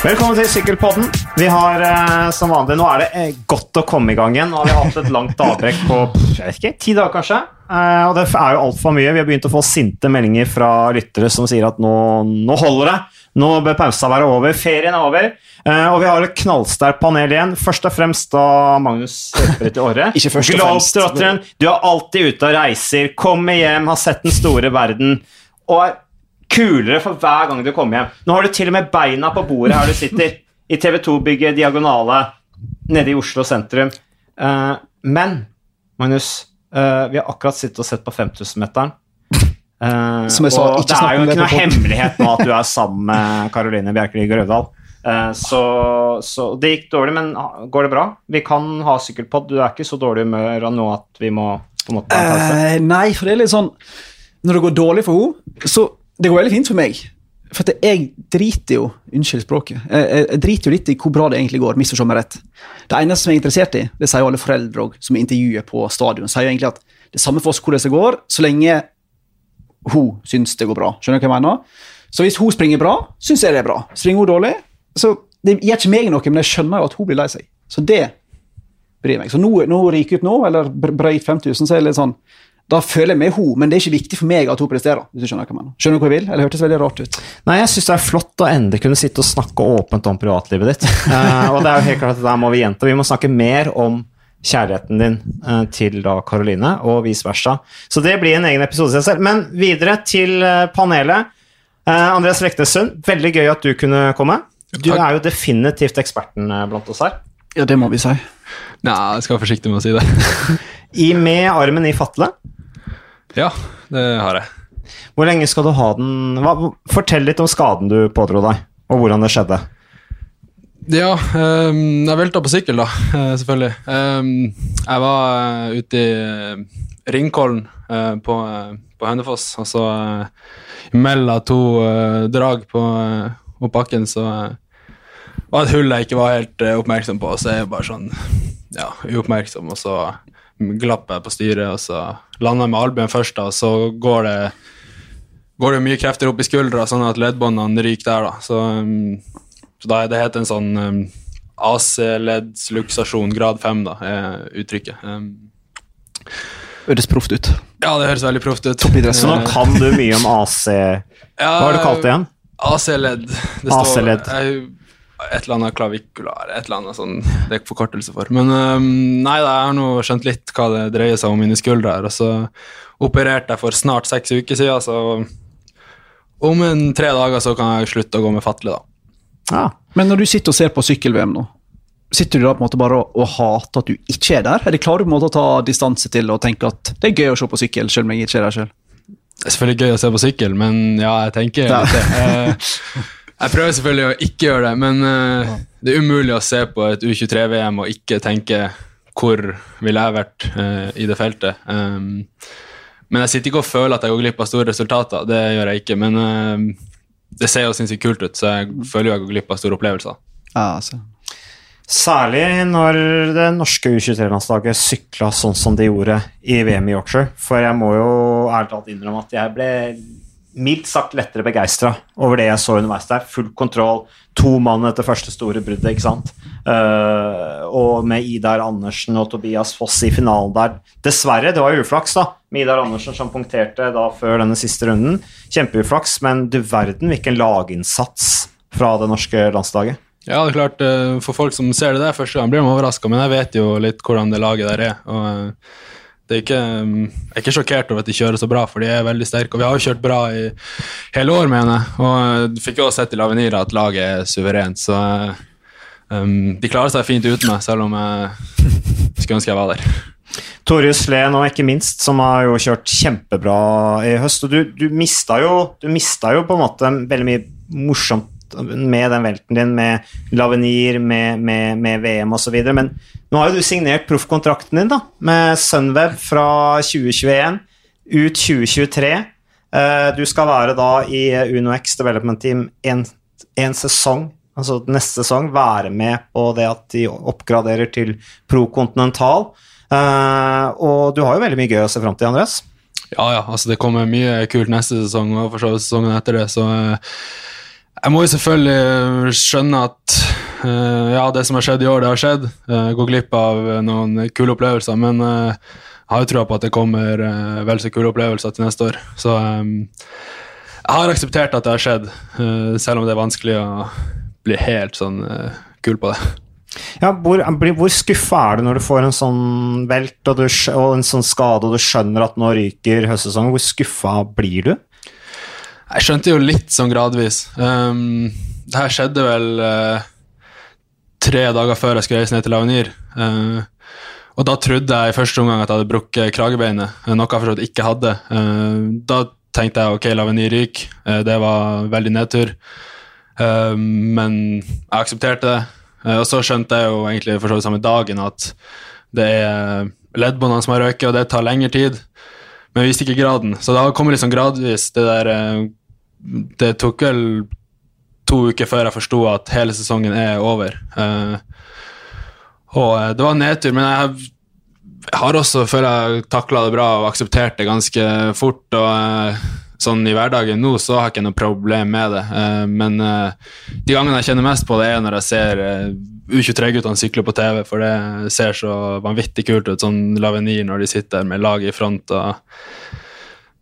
Velkommen til Sykkelpodden. Vi har eh, som vanlig Nå er det eh, godt å komme i gang igjen. Nå har vi hatt et langt avbrekk på jeg vet ikke, ti dager, kanskje. Eh, og det er jo altfor mye. Vi har begynt å få sinte meldinger fra lyttere som sier at nå, nå holder det. Nå bør pausa være over. Ferien er over. Eh, og vi har et knallsterkt panel igjen. Først og fremst da Magnus Økberg til Åre. Ikke først og fremst. Du er alltid ute og reiser. Kommer hjem, har sett den store verden. Og er kulere for hver gang du kommer hjem. Nå har du til og med beina på bordet her du sitter, i TV 2-bygget Diagonale nede i Oslo sentrum. Uh, men, Magnus, uh, vi har akkurat sittet og sett på 5000-meteren. Uh, Som jeg sa, og ikke det er jo ikke noe hemmelighet nå at du er sammen med Karoline Bjerkeli Grøvdal. Eh, så, så det gikk dårlig, men går det bra? Vi kan ha sykkelpod. Du er ikke så dårlig i humør nå at vi må på en måte? Eh, nei, for det er litt sånn Når det går dårlig for henne, så Det går veldig fint for meg. For at jeg driter jo Unnskyld språket. Jeg, jeg, driter jo litt i hvor bra det egentlig går. Misforstå meg rett. Det eneste som jeg er interessert i, det sier jo alle foreldre også, som intervjuer på stadion, sier jo egentlig at det er samme for oss hvordan det går, så lenge hun syns det går bra. Skjønner du hva jeg mener? Så hvis hun springer bra, syns jeg det er bra. Springer hun dårlig, så det gjør ikke meg noe, men jeg skjønner jo at hun blir lei seg. Så det bryr meg. Så nå, nå ryker ut nå, eller br- brøyt 5000, så er det litt sånn Da føler jeg med henne, men det er ikke viktig for meg at hun presterer. hvis du Skjønner hva jeg mener. Skjønner du hva jeg vil? Eller hørtes veldig rart ut. Nei, jeg syns det er flott å endelig kunne sitte og snakke åpent om privatlivet ditt. uh, og det er jo helt klart at der må vi gjenta. Vi må snakke mer om kjærligheten din uh, til da Karoline, og vice versa. Så det blir en egen episode i seg selv. Men videre til eh, panelet. Eh, Andreas Leknessund, veldig gøy at du kunne komme. Du er jo definitivt eksperten blant oss her. Ja, det må vi si. Nei, jeg skal være forsiktig med å si det. I Med armen i fatle. Ja, det har jeg. Hvor lenge skal du ha den Hva, Fortell litt om skaden du pådro deg, og hvordan det skjedde. Ja, um, jeg velta på sykkel, da, eh, selvfølgelig. Um, jeg var eh, ute i eh, Ringkollen uh, på, på Hønefoss, og så uh, mellom to uh, drag på opp bakken, så var det et hull jeg ikke var helt oppmerksom på, så jeg er bare sånn ja, uoppmerksom, og så glapp jeg på styret, og så landa jeg med albuen først, da, og så går det går det mye krefter opp i skuldra, sånn at leddbåndene ryker der. da. Så, um, så da, det heter en sånn um, AC-leddsluksasjon grad 5, da, er uttrykket. Um, Høres proft ut. ja, det høres veldig proft ut. Så nå kan du mye om AC Hva har du kalt det igjen? AC-ledd. Det står- AC-ledd. Et eller annet klavikular, et eller annet sånn det er forkortelse for. Men um, nei da, jeg har nå skjønt litt hva det dreier seg om inni skuldra her, og så opererte jeg for snart seks uker siden, så om en tre dager så kan jeg slutte å gå med fatle, da. Ja. Men når du sitter og ser på sykkel-VM nå, sitter du da på en måte bare og, og hater at du ikke er der? Eller klarer du på en måte å ta distanse til og tenke at det er gøy å se på sykkel, selv om jeg ikke er der selv? Det er selvfølgelig gøy å se på sykkel, men ja, jeg tenker litt det. Jeg prøver selvfølgelig å ikke gjøre det, men uh, det er umulig å se på et U23-VM og ikke tenke hvor ville jeg vært uh, i det feltet. Um, men jeg sitter ikke og føler at jeg går glipp av store resultater, det gjør jeg ikke. Men uh, det ser jo sinnssykt kult ut, så jeg føler jo jeg går glipp av store opplevelser. Ja, altså. Særlig når det norske U23-landslaget sykla sånn som de gjorde i VM i Yorkshire. For jeg må jo ærlig talt innrømme at jeg ble mildt sagt lettere begeistra over det jeg så underveis der. Full kontroll, to mann etter første store bruddet, ikke sant. Uh, og med Idar Andersen og Tobias Foss i finalen der. Dessverre, det var uflaks, da. Med Idar Andersen som punkterte da før denne siste runden. Kjempeuflaks, men du verden hvilken laginnsats fra det norske landslaget. Ja, det er klart, eh, For folk som ser det der første gang, blir de overraska, men jeg vet jo litt hvordan det laget der er. og eh, er ikke, mm, Jeg er ikke sjokkert over at de kjører så bra, for de er veldig sterke. Og vi har jo kjørt bra i hele år, mener jeg. Og eh, du fikk jo også sett i Lavenira at laget er suverent, så eh, um, de klarer seg fint uten meg, selv om jeg skulle ønske jeg var der. Torjus Len og ikke minst, som har jo kjørt kjempebra i høst. Og du, du, mista jo, jo på en måte veldig mye morsomt med den velten din, med Lavenir, med, med, med VM osv. Men nå har jo du signert proffkontrakten din da, med Sunweb fra 2021 ut 2023. Eh, Du skal være da i UnoX Development Team en sesong, altså neste sesong, være med på det at de oppgraderer til Pro Continental. Eh, og du har jo veldig mye gøy å se fram til, Andreas. Ja, ja, altså det kommer mye kult neste sesong og for så vidt sesongen etter det, så eh, Jeg må jo selvfølgelig skjønne at uh, ja, det som har skjedd i år, det har skjedd. Uh, gå glipp av eh, noen kule opplevelser, men uh, jeg har jo trua på at det kommer uh, vel så kule opplevelser til neste år. Så um, jeg har akseptert at det har skjedd, eh, selv om det er vanskelig å bli helt sånn eh, kul på det. Ja, hvor, hvor skuffa er du når du får en sånn velt og, du, og en sånn skade, og du skjønner at nå ryker høstsesongen? Hvor skuffa blir du? Jeg skjønte jo litt sånn gradvis. Um, det her skjedde vel uh, tre dager før jeg skulle reise ned til Lavenir. Uh, og da trodde jeg i første omgang at jeg hadde brukket kragebeinet, eh, noe jeg for så ikke hadde. Uh, da tenkte jeg ok, Lavenir ryker. Eh, det var veldig nedtur. Eh, men jeg aksepterte det. Eh, og så skjønte jeg jo egentlig for så vidt samme dagen at det er leddbåndene som har røket, og det tar lengre tid. Men jeg visste ikke graden, så kommet litt sånn gradvis. Det der eh, Det tok vel to uker før jeg forsto at hele sesongen er over. Eh, og eh, det var en nedtur, men jeg, har også, føler jeg, takla det bra og akseptert det ganske fort. og eh, Sånn i hverdagen nå så har jeg ikke noe problem med det, Uh, men uh, de gangene jeg kjenner mest på det, er når jeg ser eh, U23-guttene sykle på TV, for det ser så vanvittig kult ut, sånn Lavenir når de sitter med laget i front. og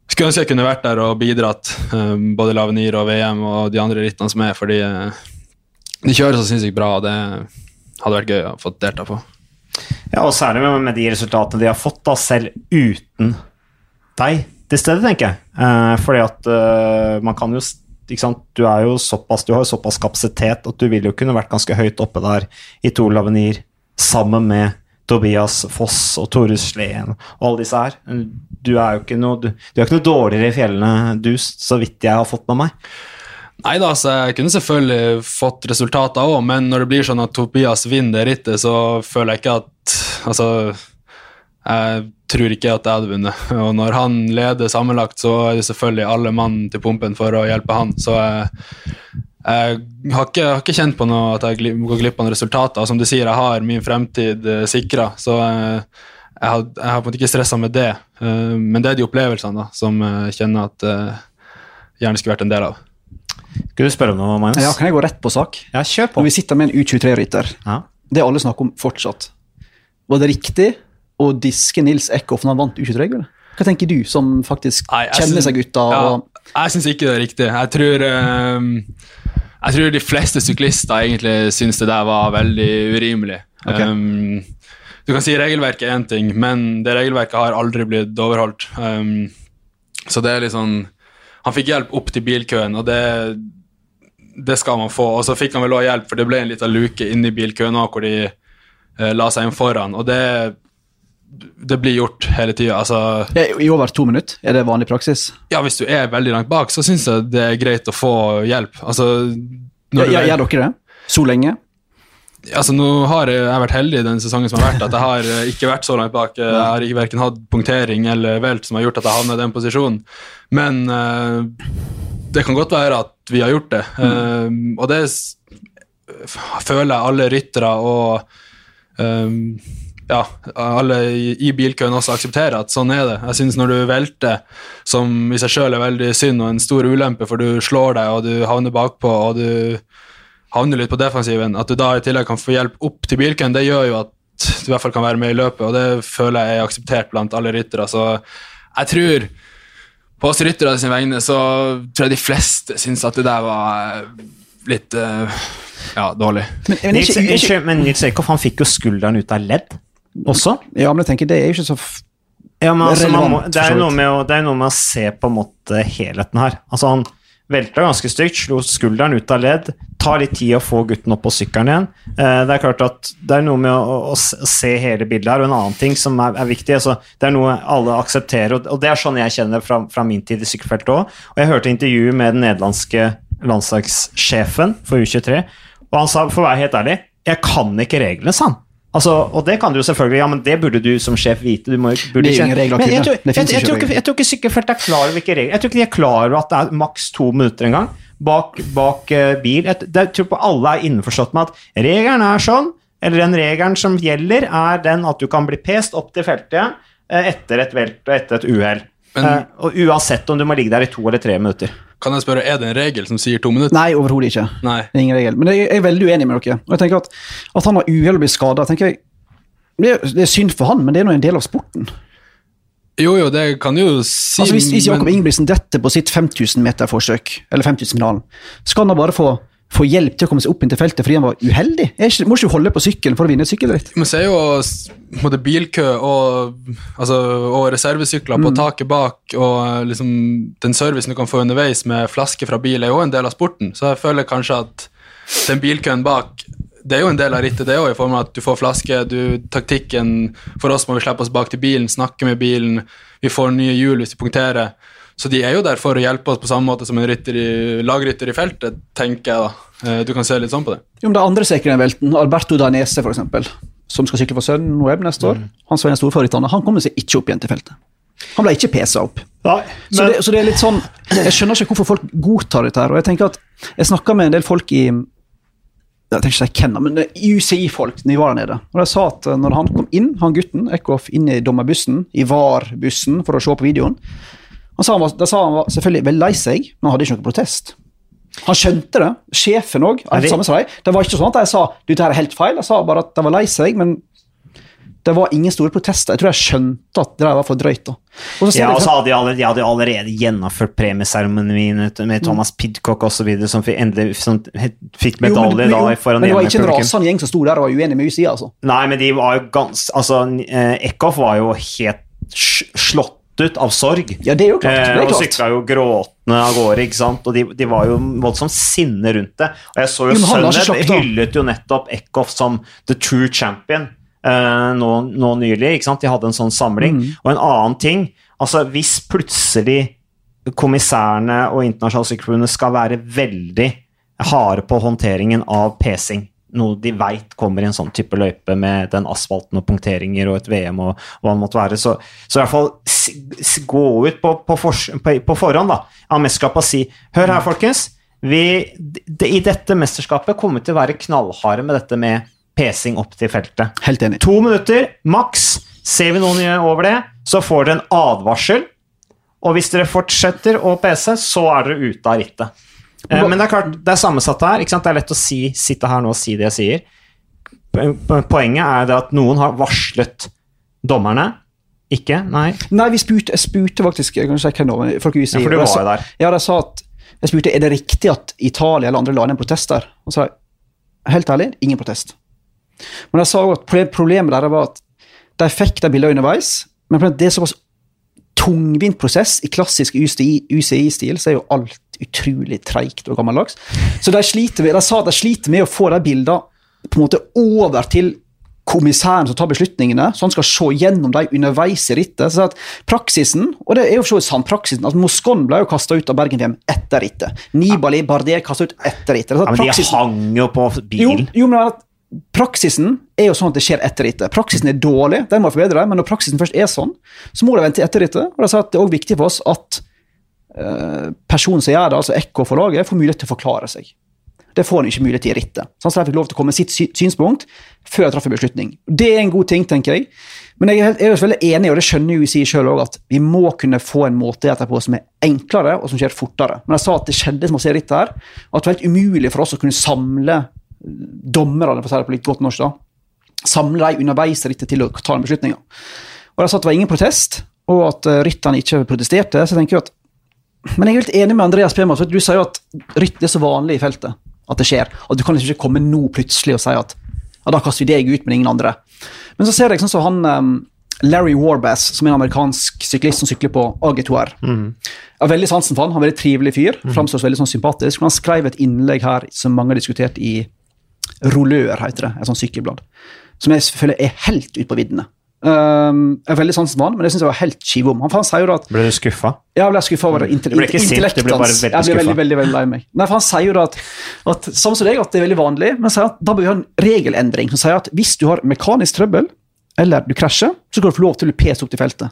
Skulle ønske jeg kunne vært der og bidratt, eh, både Lavenir og VM og de andre rittene som er, fordi eh, de kjører så sinnssykt bra, og det hadde vært gøy å få delta på. Ja, og særlig med, de resultatene de har fått, da, selv uten deg til stede, tenker jeg. Eh, fordi at eh, man kan jo? Du, jo såpass, du har jo såpass kapasitet at du ville jo kunne vært ganske høyt oppe der i to Lavenir sammen med Tobias Foss og Tore Sleen og alle disse her. Du er jo ikke noe, du, du ikke noe dårligere i fjellene, du, så vidt jeg har fått med meg. Nei da, så jeg kunne selvfølgelig fått resultater òg, men når det blir sånn at Tobias vinner det rittet, så føler jeg ikke at Altså, jeg tror ikke at jeg hadde vunnet. Og når han leder sammenlagt, så er det selvfølgelig alle mann til pumpen for å hjelpe han. Så jeg, jeg har, ikke, har ikke kjent på noe at jeg går glipp av noen resultater. Som du sier, jeg har min fremtid uh, sikra, så eh, jeg, har, jeg har på en måte ikke stressa med det. Uh, men det er de opplevelsene da, som jeg kjenner at jeg gjerne skulle vært en del av. Skal du spørre om noe, Magnus? Ja, kan jeg gå rett på sak? Ja, kjør på. Når vi sitter med en U23-rytter, Ja. det alle snakker om fortsatt, var det riktig å diske Nils Eckhoff når han vant U23-gullet? Hva tenker du, som faktisk Nei, kjenner seg gutta? Ja, og jeg syns ikke det er riktig. Jeg tror, um, jeg tror de fleste syklister egentlig syns det der var veldig urimelig. Okay. Um, du kan si regelverket er én ting, men det regelverket har aldri blitt overholdt. Um, så det er litt sånn Han fikk hjelp opp til bilkøen, og det, det skal man få. Og så fikk han vel også hjelp, for det ble en liten luke inni bilkøen òg, hvor de uh, la seg inn foran. Og det, det blir gjort hele tida. Altså, I over to minutter? Er det vanlig praksis? ja, hvis du er veldig langt bak, så syns jeg det er greit å få hjelp. Altså, Ja, du ja, gjør dere det? Så lenge? altså nå har jeg, jeg har vært heldig den sesongen som har vært, at jeg har eh, ikke vært så langt bak. Jeg har ikke verken hatt punktering eller velt som har gjort at jeg havnet i den posisjonen. Men uh, det kan godt være at vi har gjort det. Eh, og det føler jeg alle ryttere og eh, ja, alle i, bilkøen også aksepterer at sånn er det. Jeg synes når du velter, som i seg sjøl er veldig synd og en stor ulempe, for du slår deg og du havner bakpå og du havner litt på defensiven, at du da i tillegg kan få hjelp opp til bilkøen, det gjør jo at du i hvert fall kan være med i løpet, og det føler jeg er akseptert blant alle ryttere. Så jeg tror på oss ryttere sin vegne så tror jeg de fleste syns at det der var eh, litt eh, ja, dårlig. Men, men, ikke, ikke, men Nils Eikhoff han fikk jo skulderen ut av ledd også. ja, men jeg tenker, det er jo ikke så Ja, men altså, man må, det, er noe med å, det er noe med å se på en måte helheten her. Altså Han velta ganske stygt, slo skulderen ut av ledd. Tar litt tid å få gutten opp på sykkelen igjen. Eh, det er klart at det er noe med å, å å, se hele bildet her, og en annen ting som er, er viktig. Altså, det er noe alle aksepterer, og, og det er sånn jeg kjenner fra, fra min tid i sykkelfeltet òg. Og jeg hørte intervju med den nederlandske landslagssjefen for U23, og han sa for å være helt ærlig, jeg kan ikke reglene, sa han. Altså, og det kan du jo selvfølgelig, ja, men det burde du som sjef vite. Du må, burde Det ikke- ingen regler Men jeg tror- Det jeg, jeg, ikke tror ikke, regler. jeg tror ikke er klar over hvilke regler Jeg tror ikke de er klar over at det er maks to minutter en gang bak, bak uh, bil. Jeg, det, jeg tror på alle er innforstått med at regelen er sånn, eller den regelen som gjelder, er den at du kan bli pest opp til feltet eh, etter et velt og etter et uhell. Men uh, og uansett om du må ligge der i to eller tre minutter. kan jeg spørre, er det en regel som sier to minutter? Nei, overhodet ikke. Nei. Det er ingen regel. Men jeg er veldig uenig med dere. Og jeg tenker at, at han har uhell og blir skada, det er, det er synd for han, men det er nå en del av sporten. Jo, jo, det kan jo si Altså Hvis, hvis Jakob men- Ingebrigtsen detter på sitt 5000 meter-forsøk, eller 5000-finalen, skal han da bare få, få hjelp til å komme seg opp inn til feltet fordi han var uheldig? Jeg ikke, må ikke holde på sykkelen for å vinne et sykkelritt? Vi så er jo måte, bilkø og, altså, og reservesykler Mm. på taket bak, og liksom, den servicen du kan få underveis med flaske fra bil, er jo en del av sporten. Så jeg føler kanskje at den bilkøen bak det er jo en del av rittet, det òg, i form av at du får flaske. du, Taktikken For oss må vi slippe oss bak til bilen, snakke med bilen. Vi får nye hjul hvis vi punkterer. Så de er jo der for å hjelpe oss på samme måte som en rytter i, lagrytter i feltet, tenker jeg da. Eh, Du kan se litt sånn på det. Jo, men det er andre velten, Alberto Danese eksempel, som skal sykle for sønnen Web neste år, han som er en stor favoritt, han han kommer seg ikke opp igjen til feltet. Han ble ikke pesa opp. Nei, Så det, så det er litt sånn, Jeg skjønner ikke hvorfor folk godtar dette. her, og Jeg tenker at, jeg snakka med en del folk i jeg tenker ikke jeg men UCI-folk når de var der nede. Og de sa at eh, når han kom inn, han gutten, Eckhoff, inn i dommerbussen, i VAR-bussen, for å se på videoen sa han var, Da sa han var selvfølgelig veldig lei seg, men han hadde ikke noen protest. Han skjønte det. Sjefen òg. Det- Det var ikke sånn at jeg sa du, dette her er helt feil. Jeg sa bare at de var lei seg, men det var ingen store protester. Jeg tror jeg skjønte at det var for drøyt. da. Og så Ja, jeg- og så hadde de allerede, jeg hadde allerede gjennomført premieseremonien med Thomas Pidcock osv., som fikk, endelig som fikk Jo, men- medalje da foran men det var ikke en rasende gjeng som sto der og var uenig med UCI, altså. Nei, men de var jo ganske Altså, eh, Eckhoff var jo helt slått ut av sorg. Ja, det er jo klart. Det Eh, er og klart. sykla jo gråtende av gårde, ikke sant. Og de, de var jo voldsomt sinne rundt det. Og jeg så jo, Sønnet hyllet jo nettopp Eckhoff som the true champion eh, nå, nå nylig, ikke sant. De hadde en sånn samling. Mm. Og en annen ting, altså hvis plutselig kommissærene og Internasjonale Sykkelforbundet skal være veldig harde på håndteringen av pesing, noe de veit kommer i en sånn type løype med den asfalten og punkteringer og et VM og hva det måtte være, så, så i hvert fall gå ut på, på, for, på, på forhånd da, av mesterskapet og si Hør her, folkens. Vi, de, I dette mesterskapet kommer vi til å være knallharde med dette med pesing opp til feltet. Helt enig. To minutter, maks. Ser vi noen over det, så får dere en advarsel. Og hvis dere fortsetter å pese, så er dere ute av rittet. Eh, men det er klart, det er sammensatt her. Det er lett å si, sitte her nå og si det jeg sier. Po- po- Poenget er det at noen har varslet dommerne. Ikke? Nei. Nei, vi spurte, jeg spurte faktisk jeg kan det var, folk i UCI. Ja, for du var jo der. Ja, de sa at Jeg spurte er det riktig at Italia eller andre la ned en protest der. Og sa jeg, helt ærlig, ingen protest. Men de sa òg at problemet der var at de fikk de bildene underveis, men det er såpass tungvint prosess. I klassisk UCI-stil så er jo alt utrolig treigt og gammeldags. Så de, sliter, de sa de sliter med å få de bildene på en måte over til kommissæren som tar beslutningene, så han skal se gjennom dem underveis i rittet. Så at praksisen, og det er jo for sant, praksisen, at Moscon ble jo kasta ut av Bergen-VM etter rittet. Nibali Bardet kasta ut etter rittet. Ja, men men de hang jo på bilen. jo, men at praksisen er jo sånn at det skjer etter rittet. Praksisen er dårlig, den må forbedre, men når praksisen først er sånn, så må det vente etter rittet. Og de sa at det er også viktig for oss at personen som gjør det, altså Ekko forlaget, får mulighet til å forklare seg. Det får han ikke mulighet til i rittet. Sånn han fikk lov til å komme med sitt synspunkt før jeg traff en beslutning. Det er en god ting, tenker jeg. Men jeg er, jo veldig enig, og det skjønner jo UCI sjøl òg, at vi må kunne få en måte etterpå som er enklere, og som skjer fortere. Men jeg sa at det skjedde som å se rittet her, at det var helt umulig for oss å kunne samle dommerne, for å si det på litt godt norsk, da, samle dem underveis rittet til å ta den beslutninga. Og jeg sa at det var ingen protest, og at uh, rytterne ikke protesterte. Så jeg tenker at Men jeg er helt enig med Andreas Pema, du sier jo at rytt er så vanlig i feltet. At det skjer. At du kan liksom ikke komme nå plutselig og si at ja, da kaster vi deg ut, men ingen andre. Men så ser jeg sånn som han um, Larry Warbass, som er en amerikansk syklist som sykler på AG2R. Jeg har veldig sansen for han, han er en veldig trivelig fyr. Framstår veldig sånn sympatisk. Han skrev et innlegg her som mange har diskutert i Rolør, heter det. Et sånt sykkelblad. Som jeg selvfølgelig er helt ute på viddene. Um, jeg er veldig sans han, men det syns jeg var helt kivom. Han, han sier jo da at Ble du skuffa? jeg ble skuffa over inte, Du ble ikke sint, du ble bare veldig skuffa. Jeg ble veldig, veldig, veldig lei meg. Nei, for Han sier jo da at, at som deg, at det er veldig vanlig, men sier at da bør vi ha en regelendring som sier at hvis du har mekanisk trøbbel, eller du krasjer, så skal du få lov til å pese opp til feltet.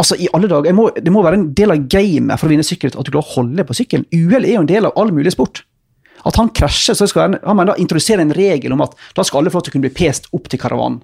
Altså, i alle dager, må, Det må være en del av gamet for å vinne sykkelritt at du klarer å holde på sykkelen. Uhell er jo en del av all mulig sport. At han krasjer, så skal han, han mener introdusere en regel om at da skal alle få lov til å kunne bli pest opp til karavanen.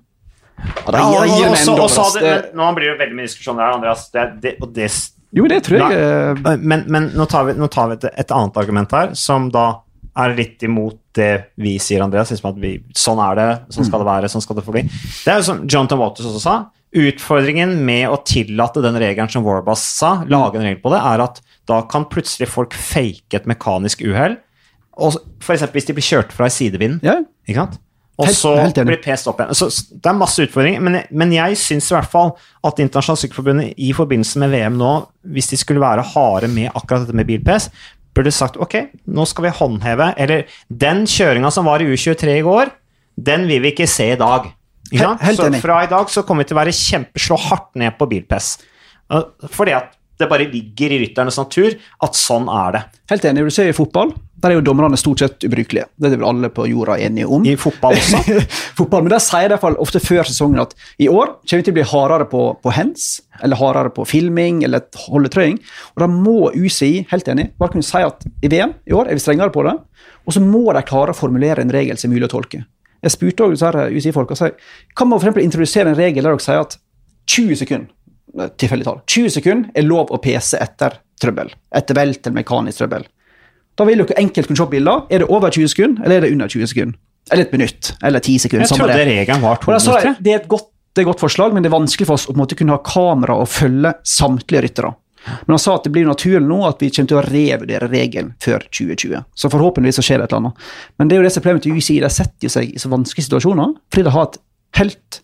Ja, da Ja, og- gir og så- og hadde- det- men Nå blir det veldig mye diskusjon der, Andreas. Det, det, og det Jo, det tror jeg Da, Men, men nå tar vi, nå tar vi et, et annet argument her, som da er litt imot det vi sier, Andreas. Liksom at vi, sånn er det, sånn skal det være, sånn skal det forbli. Det er jo som Jonathan Waters også sa. Utfordringen med å tillate den regelen som Warbass sa, lage en regel på det, er at da kan plutselig folk fake et mekanisk uhell. Og F.eks. hvis de blir kjørt fra i sidevinden. Ja. Ikke sant? Og Helt- så helt blir pest opp igjen. Så det er masse utfordringer, men, men jeg syns i hvert fall at Internasjonalt Sykkelforbund i forbindelse med VM nå, hvis de skulle være harde med akkurat dette med bil-PS, burde sagt ok, nå skal vi håndheve Eller den kjøringa som var i U23 i går, den vil vi ikke se i dag. Ja? Så fra i dag så kommer vi til å være kjempeslå hardt ned på bil-PS. Uh, Fordi at det bare ligger i rytternes natur at sånn er det. Helt enig. Du ser i fotball, der er jo dommerne stort sett ubrukelige. Det er vel alle på jorda enige om. I fotball også. fotball, Men der sier de i hvert fall ofte før sesongen at i år kommer vi til å bli hardere på, på hands, eller hardere på filming eller holdetrøying. Og da må UCI, helt enig, bare kunne si at i VM i år er vi strengere på det. Og så må de klare å formulere en regel som er mulig å tolke. Jeg spurte også UCI-folka og sa kan man for introdusere en regel der dere sier at 20 sekunder tilfeldig tall, 20 sekunder er lov å pese etter trøbbel. Etter velt eller mekanisk trøbbel. Da vil dere enkelt kunne se bilder. Er det over 20 sekunder, eller er det under 20 sekunder? Eller et minutt, eller 10 sekunder. Jeg trodde det. regelen var to minutter. det er et godt, det er et godt forslag, men det er vanskelig for oss å måte kunne ha kamera og følge samtlige ryttere. Men han sa at det blir naturlig nå at vi kommer til å revurdere regelen før 2020. Så forhåpentligvis så skjer det et eller annet. Men det er jo det som er problemet til UCI, de setter seg i så vanskelige situasjoner fordi de har et helt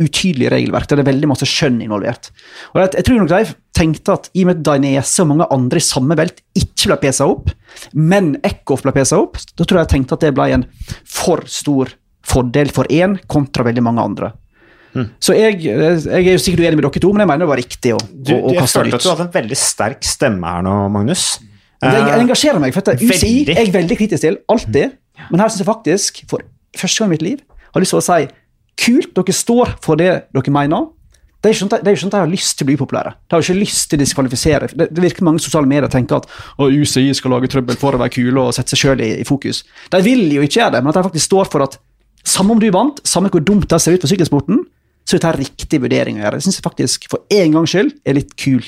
utydelig regelverk der det er veldig masse skjønn involvert. Og jeg, jeg tror nok de tenkte at i og med at Dainese og mange andre i samme velt ikke ble pesa opp, men Eckhoff ble pesa opp, da tror jeg jeg tenkte at det ble en for stor fordel for én kontra veldig mange andre. Så jeg, jeg er jo sikkert uenig med dere to, men jeg mener det var riktig å, Du, å, å jeg kaste følte det at du hadde en veldig sterk stemme her nå, Magnus. Det jeg engasjerer meg, for UCI veldig. er jeg veldig kritisk til, alltid. Men her syns jeg faktisk, for første gang i mitt liv, har lyst til å si kult, dere står for det dere mener. Det er er ikke sånn at de har lyst til å bli populære. De har ikke lyst til å diskvalifisere. Det, det virker mange sosiale medier tenker at UCI skal lage trøbbel for å være kule og sette seg sjøl i, i fokus. De vil jo ikke gjøre det, men at de faktisk står for at samme om du vant, samme hvor dumt det ser ut for sykkelsporten, så er dette riktig vurdering å gjøre. Det syns jeg faktisk for en gangs skyld er litt kul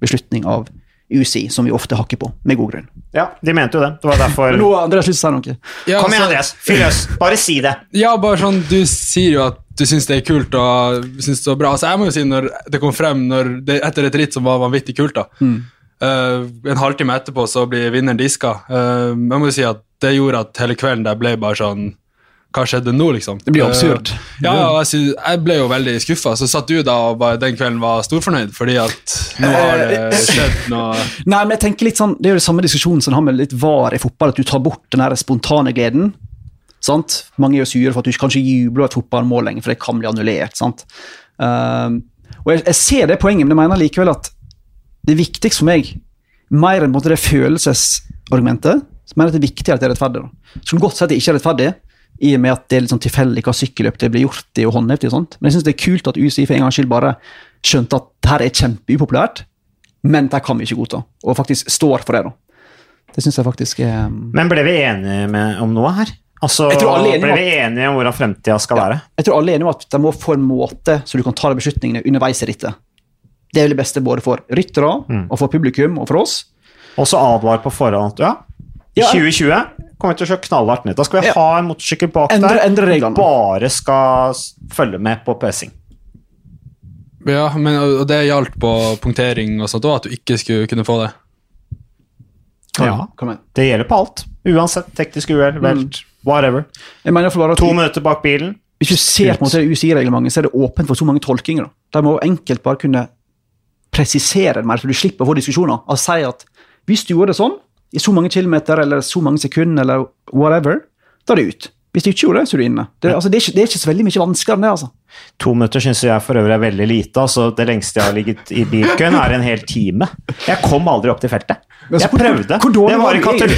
beslutning av UCI, som vi ofte hakker på, med god grunn. Ja, de mente jo det. Det var derfor nå har Andreas lyst til å si noe. Ja, Kom igjen, altså- Andreas. Fyr løs. Bare si det. Ja, bare sånn, Du sier jo at du syns det er kult og syns det var bra. Altså, jeg må jo si når det kom frem når det, etter et ritt som var vanvittig kult, da. eh, en halvtime etterpå så blir vinneren diska. Uh, jeg må jo si at det gjorde at hele kvelden der ble bare sånn Hva skjedde nå, liksom? Det blir absurd. Eh, ja, ja jeg, jeg ble jo veldig skuffa. Så satt du da og bare den kvelden var storfornøyd fordi at nå har det skjedd noe Nei, men jeg tenker litt sånn, Det er jo det samme diskusjonen som har med litt var i fotball, at du tar bort den der spontane gleden. Sant? Mange er jo sure for at du kanskje jubler et fotballmål lenger, for det kan bli annullert. sant? Ehm, og jeg, jeg ser det poenget, men jeg mener likevel at det viktigste for meg, mer enn på en måte det følelsesargumentet, så mener jeg at det er viktig at det er rettferdig. da. Godt si at det ikke er rettferdig, i og med at det er litt sånn tilfeldig hva sykkelløp det blir gjort i og håndhevet i og sånt. Men jeg syns det er kult at UCI for en gangs skyld bare skjønte at det her er kjempeupopulært, men det kan vi ikke godta, og faktisk står for det. da. Det syns jeg faktisk er Men ble vi enige med, om noe her? Altså, ble vi enige om hvordan fremtida skal være? Jeg tror alle er enige om at de må få en måte så du kan ta de beslutningene underveis i rittet. Det er vel det beste både for ryttere, og for publikum og for oss. Og så advar på forhånd at ja, i Ja. 2020 kommer til å kjøre knallhardt ned. Da skal vi Ja. ha en motorsykkel bak Endre- der endre reglene. bare skal følge med på pesing. Ja, men, og det gjaldt på punktering og sånt òg, at du ikke skulle kunne få det. Ja, Kom det gjelder på alt. Uansett teknisk uhell, velt, whatever. Jeg mener i bare at To minutter bak bilen. Hvis du ser på det UCI-reglementet, så er det åpent for så mange tolkinger. da. De må enkelt bare kunne presisere det mer, så du slipper å få diskusjoner. Og si at hvis du gjorde det sånn, i så mange kilometer eller så mange sekunder eller whatever, da er det ut. Hvis du ikke gjorde det, så er du inne. Det, altså, det, er, ikke, det er ikke så veldig mye vanskeligere enn det. altså. To minutter syns jeg for øvrig er veldig lite. altså Det lengste jeg har ligget i bilkøen, er en hel time. Jeg kom aldri opp til feltet. Jeg prøvde. Det var i Katal-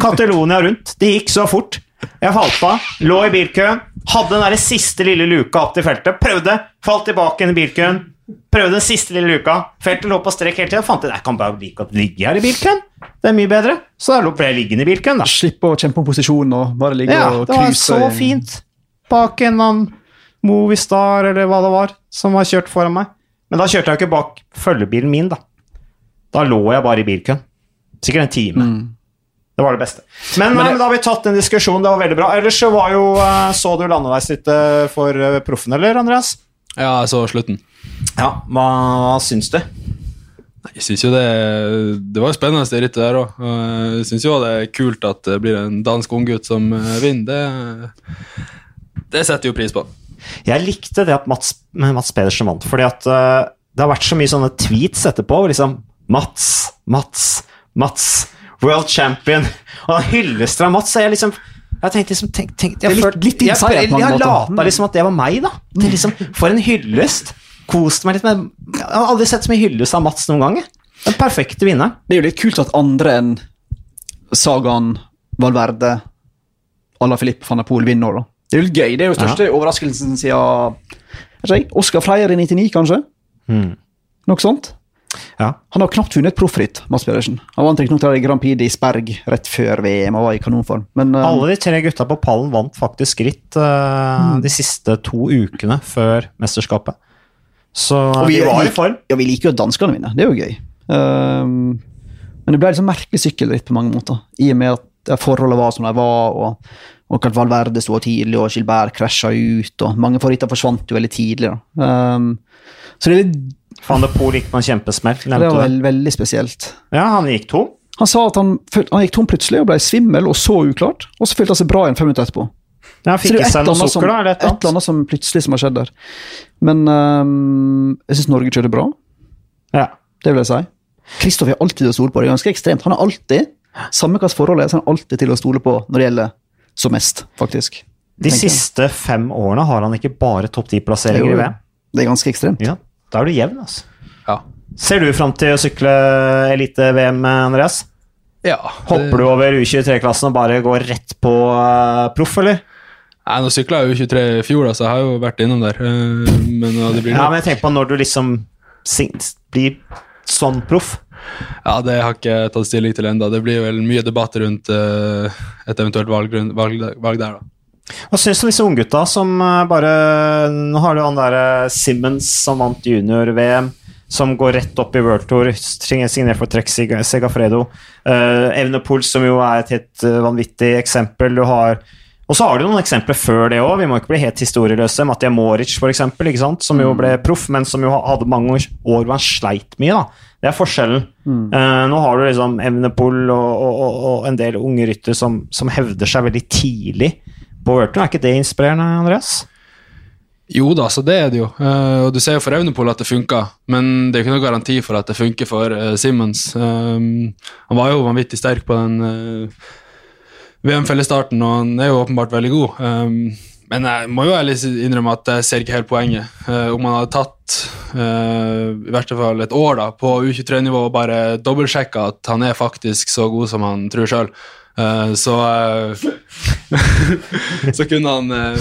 Catalonia rundt. Det gikk så fort. Jeg falt av, lå i bilkøen, hadde den der siste lille luka opp til feltet. Prøvde, falt tilbake inn i bilkøen. Prøvde den siste lille luka. Feltet lå på strekk hele tida. Fant ut jeg kan bare like godt ligge her i bilkøen. Det er mye bedre. Så da ble jeg liggende i bilkøen, da. Slippe å kjempe om posisjon og bare ligge Ja, og det var så fint. Bak en annen Movistar eller hva det var, som var kjørt foran meg. Men da kjørte jeg ikke bak følgebilen min, da. Da lå jeg bare i bilkøen. Sikkert en time. Det var det beste. Men, Men det- men da har vi tatt en diskusjon, det var veldig bra. Ellers så var jo eh, Så du landeveisrittet for eh, proffen, eller, Andreas? Ja, jeg så slutten. Ja, hva, hva syns du? Jeg synes jo det, det var jo spennende det rittet der òg. Jeg syns jo det er kult at det blir en dansk unggutt som eh, vinner. Det, det setter jo pris på. Jeg likte det at Mats, Mats Pedersen vant, fordi at eh, det har vært så mye sånne tweets etterpå. Liksom Mats, Mats, Mats, world champion. Og han hyllest av Mats. Så jeg liksom jeg tenkte liksom tenk, tenk, jeg, litt- litt jeg, jeg, jeg, jeg lata liksom at det var meg, da. Det liksom, for en hyllest. Kost meg litt med Jeg har aldri sett så mye hyllest av Mats noen gang. Den perfekte vinneren. Det er jo litt kult at andre enn Sagan, Valverde, Ala Filip van der Poel vinner. da. Det er jo gøy. Det er jo største overraskelsen siden Oscar Freier i 99, kanskje? Noe sånt. Ja. Han har knapt vunnet et proffritt, Mads Pedersen. Han vant riktignok Grand Prix i Sperg rett før VM og var i kanonform. Men uh, Alle de tre gutta på pallen vant faktisk ritt mm. de siste to ukene før mesterskapet. Så Og vi- var i form. ja, vi liker jo at danskene vinner. Det er jo gøy. Uh, men det ble liksom merkelig sykkelritt på mange måter, i og med at forholdet var som de var, og, og at Valverde sto tidlig, og Gilbert krasja ut, og mange favoritter forsvant jo veldig tidlig. Da. Ehm, så det er litt Van de Poel gikk på en kjempesmell. det var veld, veldig spesielt. Ja, han gikk tom. Han sa at han, han gikk tom plutselig og ble svimmel og så uklart, og så følte han seg bra igjen fem minutter etterpå. Ja, han fikk det er i seg noe sukker, da, eller et som, eller annet. som plutselig som har skjedd der. Men um, jeg syns Norge kjørte bra. Ja. Det vil jeg si. Kristoffer er alltid til å stole på. Det er ganske ekstremt. Han er alltid, samme hva forholdet er, så er han alltid til å stole på når det gjelder som mest, faktisk. De jeg. siste fem årene har han ikke bare topp ti-plasseringer i VM. Det er ganske ekstremt. Ja, da er du jevn, altså. Ja. Ser du fram til å sykle elite-VM, Andreas? ja Hopper du over U23-klassen og bare går rett på uh, proff, eller? Nei, Nå sykla jeg U23 i fjor, så altså. jeg har jo vært innom der. eh, Men ja, det blir Ja, men jeg tenker på når du liksom blir sånn proff. Ja, det har ikke jeg tatt stilling til ennå. Det blir vel mye debatt rundt eh, et eventuelt valg, valg, valg der, da. Hva syns du om disse unggutta som eh, bare Nå har du han derre Simmons som vant junior-VM, som går rett opp i World Tour, signert for Trek Seg- Segafredo. Uh, Evnepols, som jo er et helt eh, vanvittig eksempel. Du har og så har du noen eksempler før det òg, vi må ikke bli helt historieløse. Matija Moric, for eksempel, som jo ble proff, men som jo hadde mange år hvor han sleit mye. da. Det er forskjellen. Eh, nå har du liksom Evnepol og, og, og, og en del unge ryttere som, som hevder seg veldig tidlig World Er ikke det inspirerende, Andreas? Jo da, så det er det jo. Eh, og du ser jo for Evnepol at det funka, men det er jo ikke noe garanti for at det funker for uh, Simmons. Um, han var jo vanvittig sterk på den VM-fellesstarten, og han er jo åpenbart veldig god. Men jeg må jo ærlig innrømme at jeg ser ikke helt poenget. Eh, om han hadde tatt eh, i hvert fall et år da, på U23-nivå og bare dobbeltsjekka at han er faktisk så god som han tror sjøl, så eh, så kunne han eh,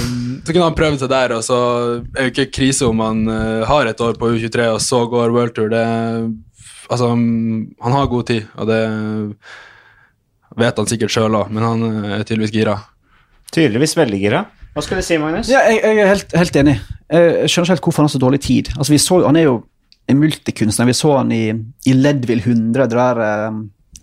Så kunne han prøvd seg der, og så er det ikke krise om han eh, har et år på U23 og så går World Tour. Det, altså, han har god tid, og det vet han sikkert sjøl òg, men han eh, er tydeligvis gira. Tydeligvis veldig gira. Hva skal du si, Magnus? Ja, jeg, jeg er helt, helt enig. Jeg skjønner ikke helt hvorfor han har så dårlig tid. Altså, vi så, han er jo en multikunstner. Vi så han i, i Leadville 100, det der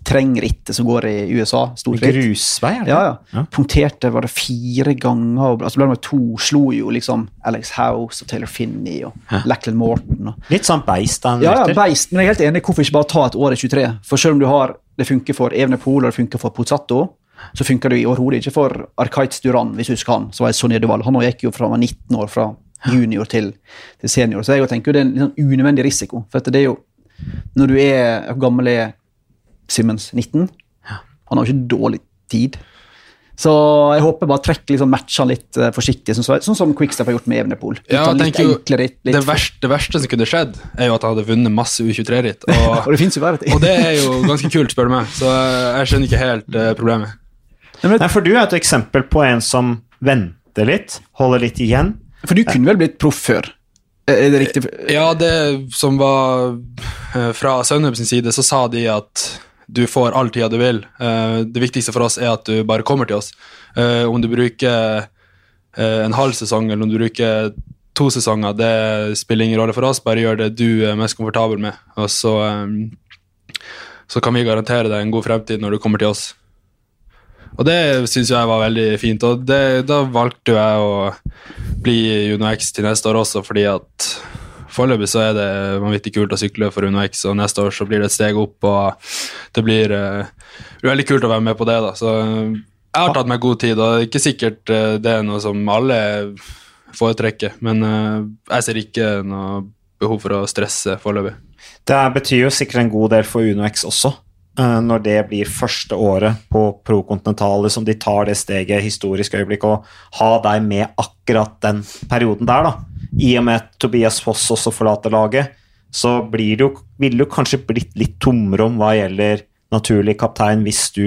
trengrittet som går i USA. Stort ritt. Grusvei, er det? Ja, ja. Ja. Punkterte var det fire ganger. Altså Blant annet to slo jo liksom Alex House og Taylor Finney og Lachlan Morton. Og. Litt sånn beist av Ja, ja, beist, men jeg er helt enig. Hvorfor ikke bare ta et år i 23? For selv om du har, det funker for Evenepool og det funker for Pozzato, så funker det overhodet ikke for Arkaitz Duran, hvis du husker han, som var Sonja Duval. Han gikk jo fra han var 19 år, fra junior til, til senior. Så jeg tenker jo det er en sånn unødvendig risiko. For det er jo Når du er gammel er Simmons? 19? Han har jo ikke dårlig tid. Så jeg håper bare trekker liksom matcher litt uh, forsiktig, sånn, som- sånn som Quickstep har gjort med Evenepool. Ja, sånn jeg litt enklere. Litt, det, verste, det verste som kunne skjedd, er jo at han hadde vunnet masse U23-ritt. og Og, og det er jo ganske kult, spør du meg. Så jeg skjønner ikke helt uh, problemet. Nei, for du er et eksempel på en som venter litt, holder litt igjen. For du kunne vel blitt proff før? Er det riktig? Ja, det som var eh, fra Sønnøb sin side, så sa de at du får all tida du vil. Eh, Det viktigste for oss er at du bare kommer til oss. Eh, Om du bruker eh, en halv sesong eller om du bruker to sesonger, det spiller ingen rolle for oss. Bare gjør det du er mest komfortabel med, og så, så kan vi garantere deg en god fremtid når du kommer til oss. Og det syns jeg var veldig fint, og det, da valgte jeg å bli Juno X til neste år også, fordi at foreløpig så er det vanvittig kult å sykle for Uno X, og neste år så blir det et steg opp, og det blir uh, veldig kult å være med på det, da. Så jeg har tatt meg god tid, og det er ikke sikkert uh, det er noe som alle foretrekker, men jeg ser ikke noe behov for å stresse foreløpig. Det betyr jo sikkert en god del for Uno X også, når det blir første året på Pro Continental, liksom de tar det steget, historisk øyeblikk, og ha deg med akkurat den perioden der, da i og med at Tobias Foss også forlater laget, så blir det jo, ville det jo kanskje blitt litt tomrom hva gjelder naturlig kaptein hvis du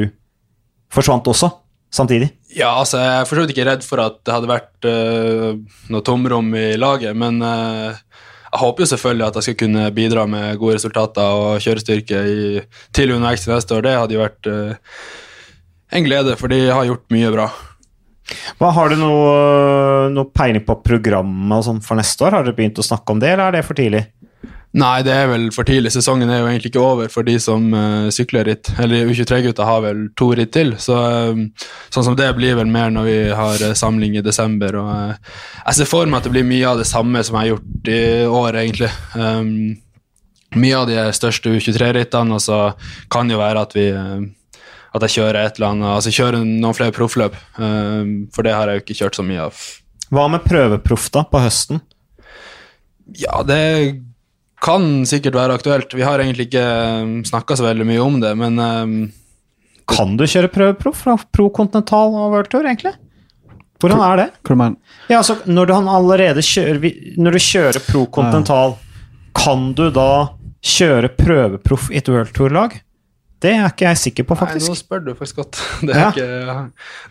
forsvant også, samtidig. Ja, altså, jeg er for så vidt ikke redd for at det hadde vært uh, noe tomrom i laget, men uh, jeg håper jo selvfølgelig at jeg skal kunne bidra med gode resultater og kjørestyrke i, til UNOX neste år. Det hadde jo vært uh, en glede, for de har gjort mye bra. Hva Har du noe, noe peiling på programmet sånn for neste år? Har dere begynt å snakke om det, eller er det for tidlig? Nei, det er vel for tidlig. Sesongen er jo egentlig ikke over for de som uh, sykler ritt. Eller U23-gutta har vel to ritt til, så um, sånn som det blir vel mer når vi har uh, samling i desember. Og, uh, jeg ser for meg at det blir mye av det samme som jeg har gjort i år, egentlig. Um, mye av de største U23-rittene, og så kan jo være at vi at jeg kjører et eller annet, altså kjører noen flere proffløp. Um, for det har jeg jo ikke kjørt så mye av. Hva med prøveproff da, på høsten? Ja, det kan sikkert være aktuelt. Vi har egentlig ikke um, snakka så veldig mye om det, men um, Kan du kjøre prøveproff fra Pro Continental og World Tour, egentlig? Hvordan er det? Ja, altså, når du allerede kjører Når du kjører Pro Continental, kan du da kjøre prøveproff i et World Tour-lag? Det er ikke jeg sikker på, faktisk. Nei, nå spør du faktisk godt. Det, ja. ikke,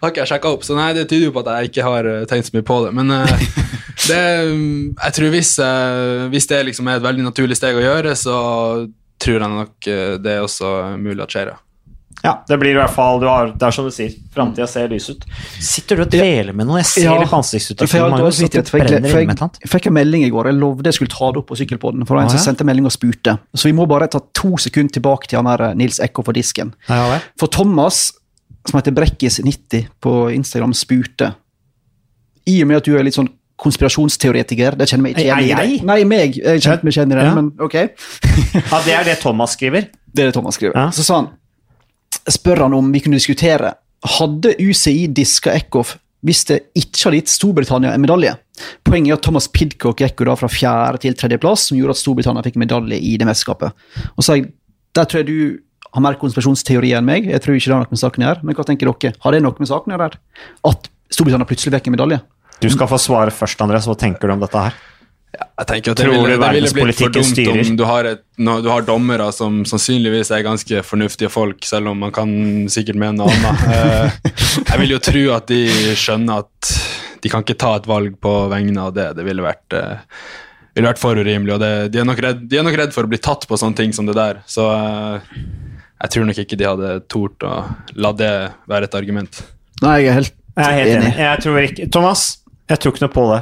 har ikke jeg sjekka opp, så nei, det tyder jo på at jeg ikke har eh, tenkt så mye på det. Men uh, det, jeg tror hvis, uh, hvis det liksom er et veldig naturlig steg å gjøre, så tror jeg nok det er også mulig at skjer, ja. Ja, det blir i hvert fall du har, Det er som du sier, framtida ser lys ut. Sitter du og dveler med noe? Jeg ser ja, litt på ansiktsuttrykket. Jeg fikk en melding i går. Jeg lovde jeg skulle ta det opp på sykkelpodden. For det var en som sendte melding og spurte. Så vi må bare ta to sekunder tilbake til han her eh, Nils Ekko for disken. Ja, for Thomas, som heter Brekkis90 på Instagram, spurte I og med at du er litt sånn konspirasjonsteoretiker. Det kjenner meg ikke igjen i. Nei, meg. Jeg kjente meg igjen i det, men ok. ja, Det er det Thomas skriver? Det er det Thomas skriver. Ja. Så sa han spør han om vi kunne diskutere hadde UCI diska Eckhoff hvis det ikke hadde gitt Storbritannia en medalje. Poenget er at Thomas Pidcock gikk da fra fjerde til tredjeplass, som gjorde at Storbritannia fikk medalje i det mesterskapet. Og så Der tror jeg du har mer konspirasjonsteori enn meg. Jeg tror ikke det har noe med saken å gjøre. Men hva tenker dere? Har det noe med saken å gjøre? At Storbritannia plutselig fikk en medalje? Du skal få svare først, Andres. Hva tenker du om dette her? Jeg tenker at det ville, det ville blitt for dumt styrer? om du har, et, du har, dommere som sannsynligvis er ganske fornuftige folk, selv om man kan sikkert mene noe annet. Eh, jeg vil jo tro at de skjønner at de kan ikke ta et valg på vegne av det. Det ville vært, uh, ville vært for urimelig. og det, de, er redd, de, er nok redd, for å bli tatt på sånne ting som det der. Så uh, jeg tror nok ikke de hadde tort å la det være et argument. Nei, jeg er helt, jeg er helt enig. Jeg tror ikke, Thomas, jeg tror ikke noe på det.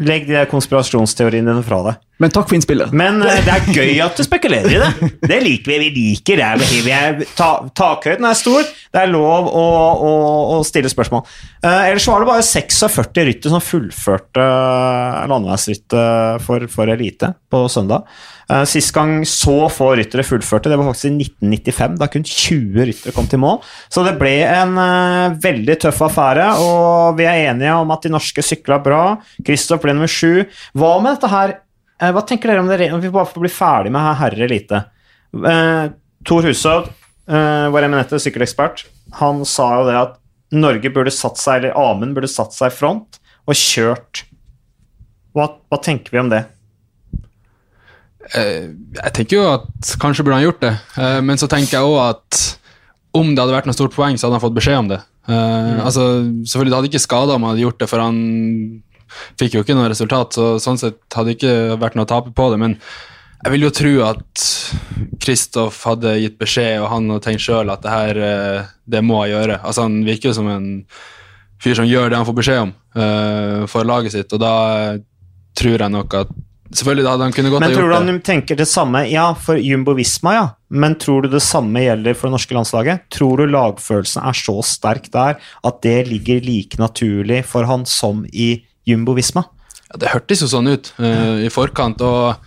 Legg de konspirasjonsteoriene fra deg. Men takk for innspillet. Men uh, det er gøy at du spekulerer i det. Det liker vi. Vi liker det. Ta, takhøyden er stor. Det er lov å, å, å stille spørsmål. Uh, ellers var det bare 46 rytter som fullførte uh, landeveisrittet for, for elite på søndag. Uh, sist gang så få ryttere fullførte, det var faktisk i 1995. Da kun 20 ryttere kom til mål. Så det ble en uh, veldig tøff affære, og vi er enige om at de norske sykla bra. Kristoff ble nummer sju. Hva med dette her? Uh, hva tenker dere om det? Vi bare får bli ferdig med herre elite. Tor Hushovd, vår eminente sykkelekspert, han sa jo det at Norge burde satt seg, eller Amund burde satt seg i front og kjørt. Hva, hva tenker vi om det? Eh, jeg tenker jo at kanskje burde han gjort det, eh, men så tenker jeg òg at om det hadde vært noe stort poeng, så hadde han fått beskjed om det. Eh, mm. Altså, selvfølgelig Det hadde ikke skada om han hadde gjort det, for han fikk jo ikke noe resultat, så sånn sett hadde det ikke vært noe å tape på det. Men jeg vil jo tro at Kristoff hadde gitt beskjed, og han hadde tenkt sjøl at det her, det må jeg gjøre. Altså Han virker jo som en fyr som gjør det han får beskjed om. uh, for laget sitt, og da eh, tror jeg nok at Selvfølgelig da hadde han kunnet godt Men ha tror du han tenker det samme Ja, for Jumbo Visma, ja. Men tror du det samme gjelder for det norske landslaget? Tror du lagfølelsen er så sterk der at det ligger like naturlig for han som i Jumbo Visma? Ja, det hørtes jo sånn ut uh, i forkant, og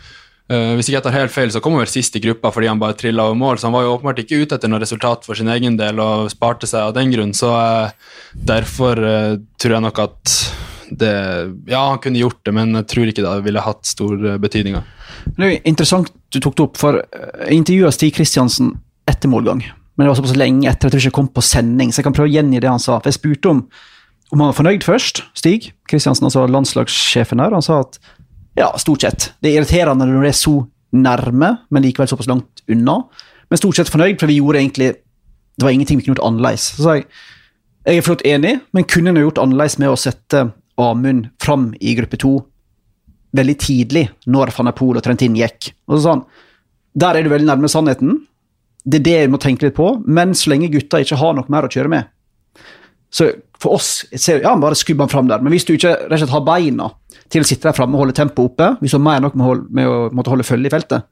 Uh, hvis ikke jeg tar helt feil, så kom han vel sist i gruppa fordi han bare trilla over mål, så han var jo åpenbart ikke ute etter noe resultat for sin egen del og sparte seg av den grunn, så uh, derfor uh, tror jeg nok at det Ja, han kunne gjort det, men jeg tror ikke det ville hatt stor betydning. Men Det er jo interessant du tok det opp, for jeg intervjua Stig Kristiansen etter målgang. Men det var såpass lenge etter at jeg tror ikke jeg kom på sending, så jeg kan prøve å gjengi det han sa. For Jeg spurte om, om han var fornøyd først, Stig Kristiansen, altså landslagssjefen her. Han sa at ja, stort sett. Det er irriterende når det er så nærme, men likevel såpass langt unna. Men stort sett fornøyd, for vi gjorde egentlig Det var ingenting vi kunne gjort annerledes. Så sa jeg jeg er flott enig, men kunne en gjort annerledes med å sette Amund fram i gruppe to veldig tidlig, når Poel og Trentin gikk. Og så sa han der er du veldig nærme sannheten. Det er det jeg må tenke litt på, men så lenge gutta ikke har noe mer å kjøre med. Så for oss ser, ja, bare skubb han fram der. Men hvis du ikke rett og slett har beina til å sitte der framme og holde tempoet oppe, hvis du har mer enn nok med, å holde- med å måtte holde følge i feltet,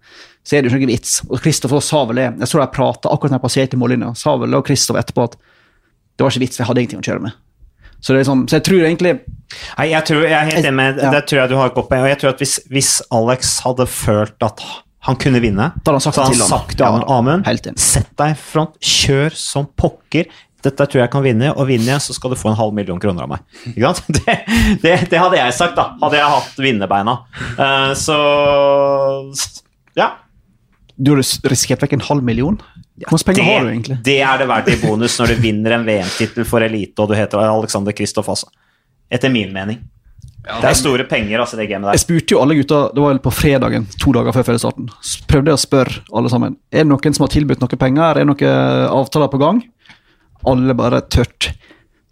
så er det jo ikke vits. Og Kristoffer vel det, jeg så de prata akkurat når jeg passerte mållinja, sa vel og Kristoffer etterpå at det var ikke vits, for jeg hadde ingenting å kjøre med. Så, det sånn, så jeg tror egentlig Nei, jeg, tror, jeg er helt enig med Ja. Det tror jeg du har et godt poeng. Og jeg tror at hvis, hvis Alex hadde følt at han kunne vinne, Da hadde han sagt så det hadde til han han. sagt Ja, han, Amund, sett deg i front, kjør som pokker. Dette tror jeg kan vinne, og vinner jeg, så skal du få en halv million kroner av meg. Ikke sant? Det, det, det hadde jeg sagt, da. Hadde jeg hatt vinnerbeina. Uh, så ja. Du hadde risikert vekk en halv million. Hvor mye penger har du egentlig? det er det verdt i bonus når du vinner en VM-tittel for elite og du heter Alexander Kristoff, altså. Etter min mening. Det er store penger, altså, det gamet der. Jeg spurte jo alle gutta det var vel på fredagen, to dager før fellesstarten. Prøvde jeg å spørre alle sammen er det noen som har tilbudt noe penger. Er det noen avtaler på gang. Alle bare tørt.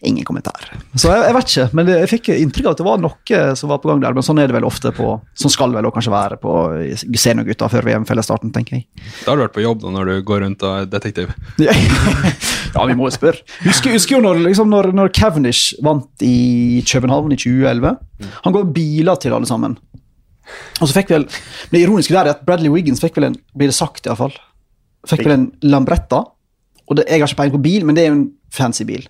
Ingen kommentar. Så jeg, jeg vet ikke, men jeg fikk inntrykk av at det var noe som var på gang der. Men sånn er det vel ofte på Sånn skal det vel kanskje være på seniorgutta før VM-fellesstarten, tenker jeg. Da har du vært på jobb da når du går rundt og er detektiv. Ja, ja vi må jo spørre. Husker, husker jo når, liksom, når, når Cavendish vant i København i 2011. Han går biler til alle sammen. Og så fikk vel, Det ironiske der er at Bradley Wiggins fikk vel en blir det sagt i hvert fall, fikk vel en Lambretta. Og det, Jeg har ikke peiling på bil, men det er jo en fancy bil.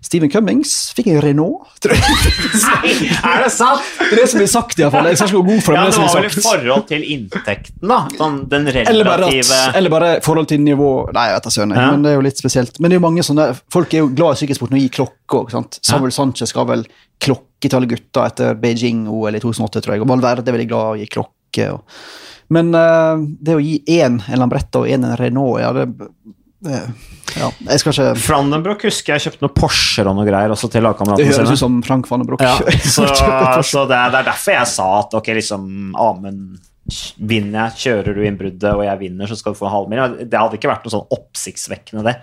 Stephen Cummings fikk en Renault. tror jeg. Nei, er det sant? Det er det som blir sagt, i hvert fall. Jeg skal ikke gå god for det, Ja, det det var vel i forhold til inntekten, da. Sånn, den Eller bare, relative at, eller bare forhold til nivå Nei, jeg vet da søren, Ja. men det er jo litt spesielt. Men det er jo mange sånne Folk er jo glad i sykkelsport når de gir klokke òg. Samuel Sanchez ga vel klokke til alle gutta etter Beijing-OL i 2008, tror jeg. Og Valverde er veldig glad i å gi klokke. Og. Men uh, det å gi én en Lambretta og én en Renault, ja, det, det Ja, jeg skal ikke Frandenbrook husker jeg kjøpte noen Porscher og noe greier også til Det høres ut som Frank van den Ja, så så det, er, det er derfor jeg sa at ok, liksom Amund vinner jeg, kjører du innbruddet og jeg vinner, så skal du få en halvmil. Det hadde ikke vært noe sånn oppsiktsvekkende, det,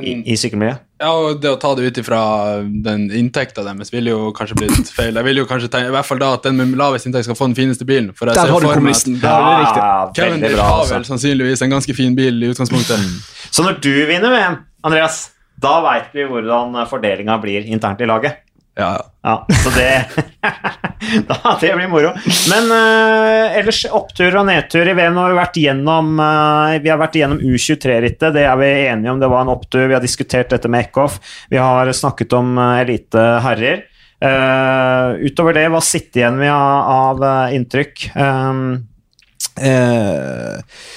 i, i sykkelmiljøet. Ja, og det å ta det ut ifra den inntekta deres ville jo kanskje blitt feil. Jeg vil jo kanskje tenke, I hvert fall da at den med lavest inntekt skal få den fineste bilen. For jeg Der ser har du kommunisten. Ja, det riktig. Kevin bra. har Altså. vel sannsynligvis en ganske fin bil i utgangspunktet. Så når du vinner VM, Andreas, da veit vi hvordan fordelinga blir internt i laget. Ja, ja. Så det da, Det blir moro. Men uh, ellers opptur og nedtur i VM. Har vi vært gjennom uh, Vi har vært gjennom U23-rittet, det er vi enige om. Det var en opptur. Vi har diskutert dette med Eckhoff. Vi har snakket om uh, elite herrer. Uh, utover det, hva sitter igjen med av, av eh, inntrykk? Um, eh,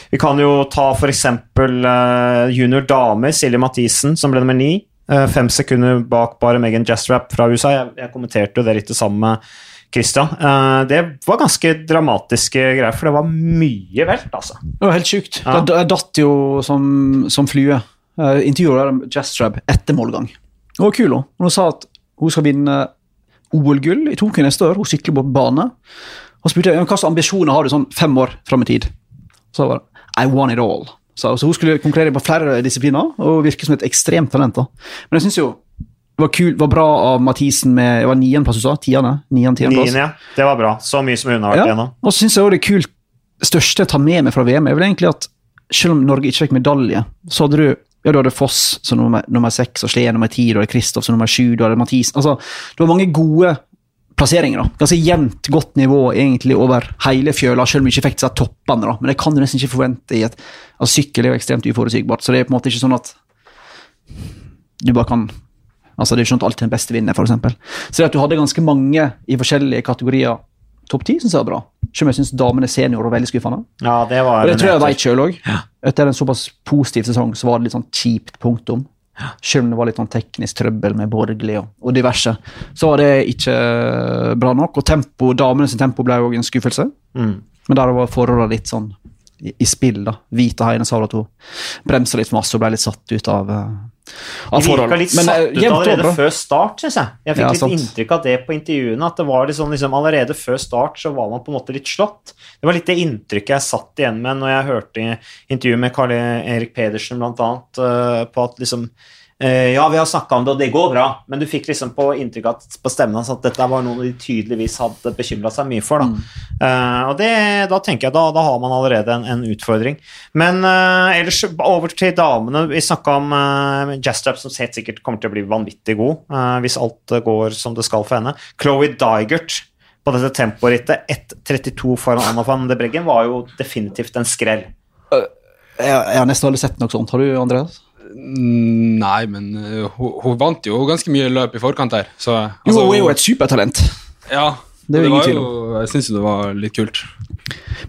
vi kan jo ta f.eks. Uh, junior dame, Silje Mathisen, som ble nummer ni. Eh, fem sekunder bak bare Megan Jastrap fra USA. Jeg, jeg kommenterte jo det rittet sammen med Christian. Eh, det var ganske dramatiske greier, for det var mye velt, altså. Det var helt sjukt. Ja. Jeg datt jo som, som flue. Uh, Intervjuet med Jastrab etter målgang. Hun var kul, hun. Hun sa at hun skal vinne OL-gull i Tokyo neste år. Hun sykler på bane. Og spurte jeg, hva slags ambisjoner har du sånn fem år fram i tid. Så var det I want it all. Så, så hun skulle konkurrere på flere disipliner og virke som et ekstremt talent. da. Men jeg syns jo det var, kul, var bra av Mathisen med det var niendeplass, du sa? Tiende? Niende, tiendeplass. Nien, ja. Det var bra. Så mye som hun har vært Ja, igjennom. og så syns jeg også det kult største jeg tar med meg fra VM, er vel egentlig at selv om Norge ikke fikk medalje, så hadde du ja, du hadde Foss som nummer, nummer seks, og Steen nummer ti, du hadde Kristoff som nummer sju, du hadde Mathisen altså, Det var mange gode plasseringer. da. Ganske jevnt godt nivå egentlig over hele fjøla, selv om vi ikke fikk disse toppene. da. Men det kan du nesten ikke forvente i et altså, Sykkel er jo ekstremt uforutsigbart, så det er på en måte ikke sånn at du bare kan Altså, Det er ikke sånn at alltid den beste vinner, f.eks. Så det at du hadde ganske mange i forskjellige kategorier topp ti, syns jeg var bra. Selv om jeg syns damene senior var veldig skuffende. Ja, det var Og det tror jeg jeg veit sjøl òg. Etter en såpass positiv sesong så var det litt sånn kjipt punktum. Selv om det var litt sånn teknisk trøbbel med borgerlig og, og diverse, så var det ikke eh, bra nok. Og tempo, damenes tempo ble òg en skuffelse. Mm. Men der var forholdene litt sånn i, i spill, da. Vita Heine sa at hun bremsa litt for masse og ble litt satt ut av, uh, av De virka litt Men, satt eh, ut allerede bra. før start, syns jeg. Jeg fikk Ja, litt sant. inntrykk av det på intervjuene. At det var litt sånn, liksom, allerede før start så var man på en måte litt slått. Det var litt det inntrykket jeg satt igjen med når jeg hørte intervjuet med Karl Erik Pedersen annet, eh, på at liksom eh, Ja, vi har snakka om det, og det går bra, men du fikk liksom på inntrykk at, på stemmen hans at dette var noe de tydeligvis hadde bekymra seg mye for. Da. Eh, og det, da tenker jeg da, da har man allerede en, en utfordring. Men uh, ellers over til damene. Vi snakka om uh, Jastrap, som helt sikkert kommer til å bli vanvittig god hvis alt går som det skal for henne. Chloé Dygert på dette temporittet, 1.32 foran Anna van de Breggen, var jo definitivt en skrell. Jeg, jeg har nesten aldri sett noe sånt. Har du, Andreas? Mm, Nei, men eh, hun, hun vant jo ganske mye løp i forkant her. Så, Jo, altså, hun er jo et supertalent. Ja, Det det var tvil jo, jeg syns jo det var litt kult.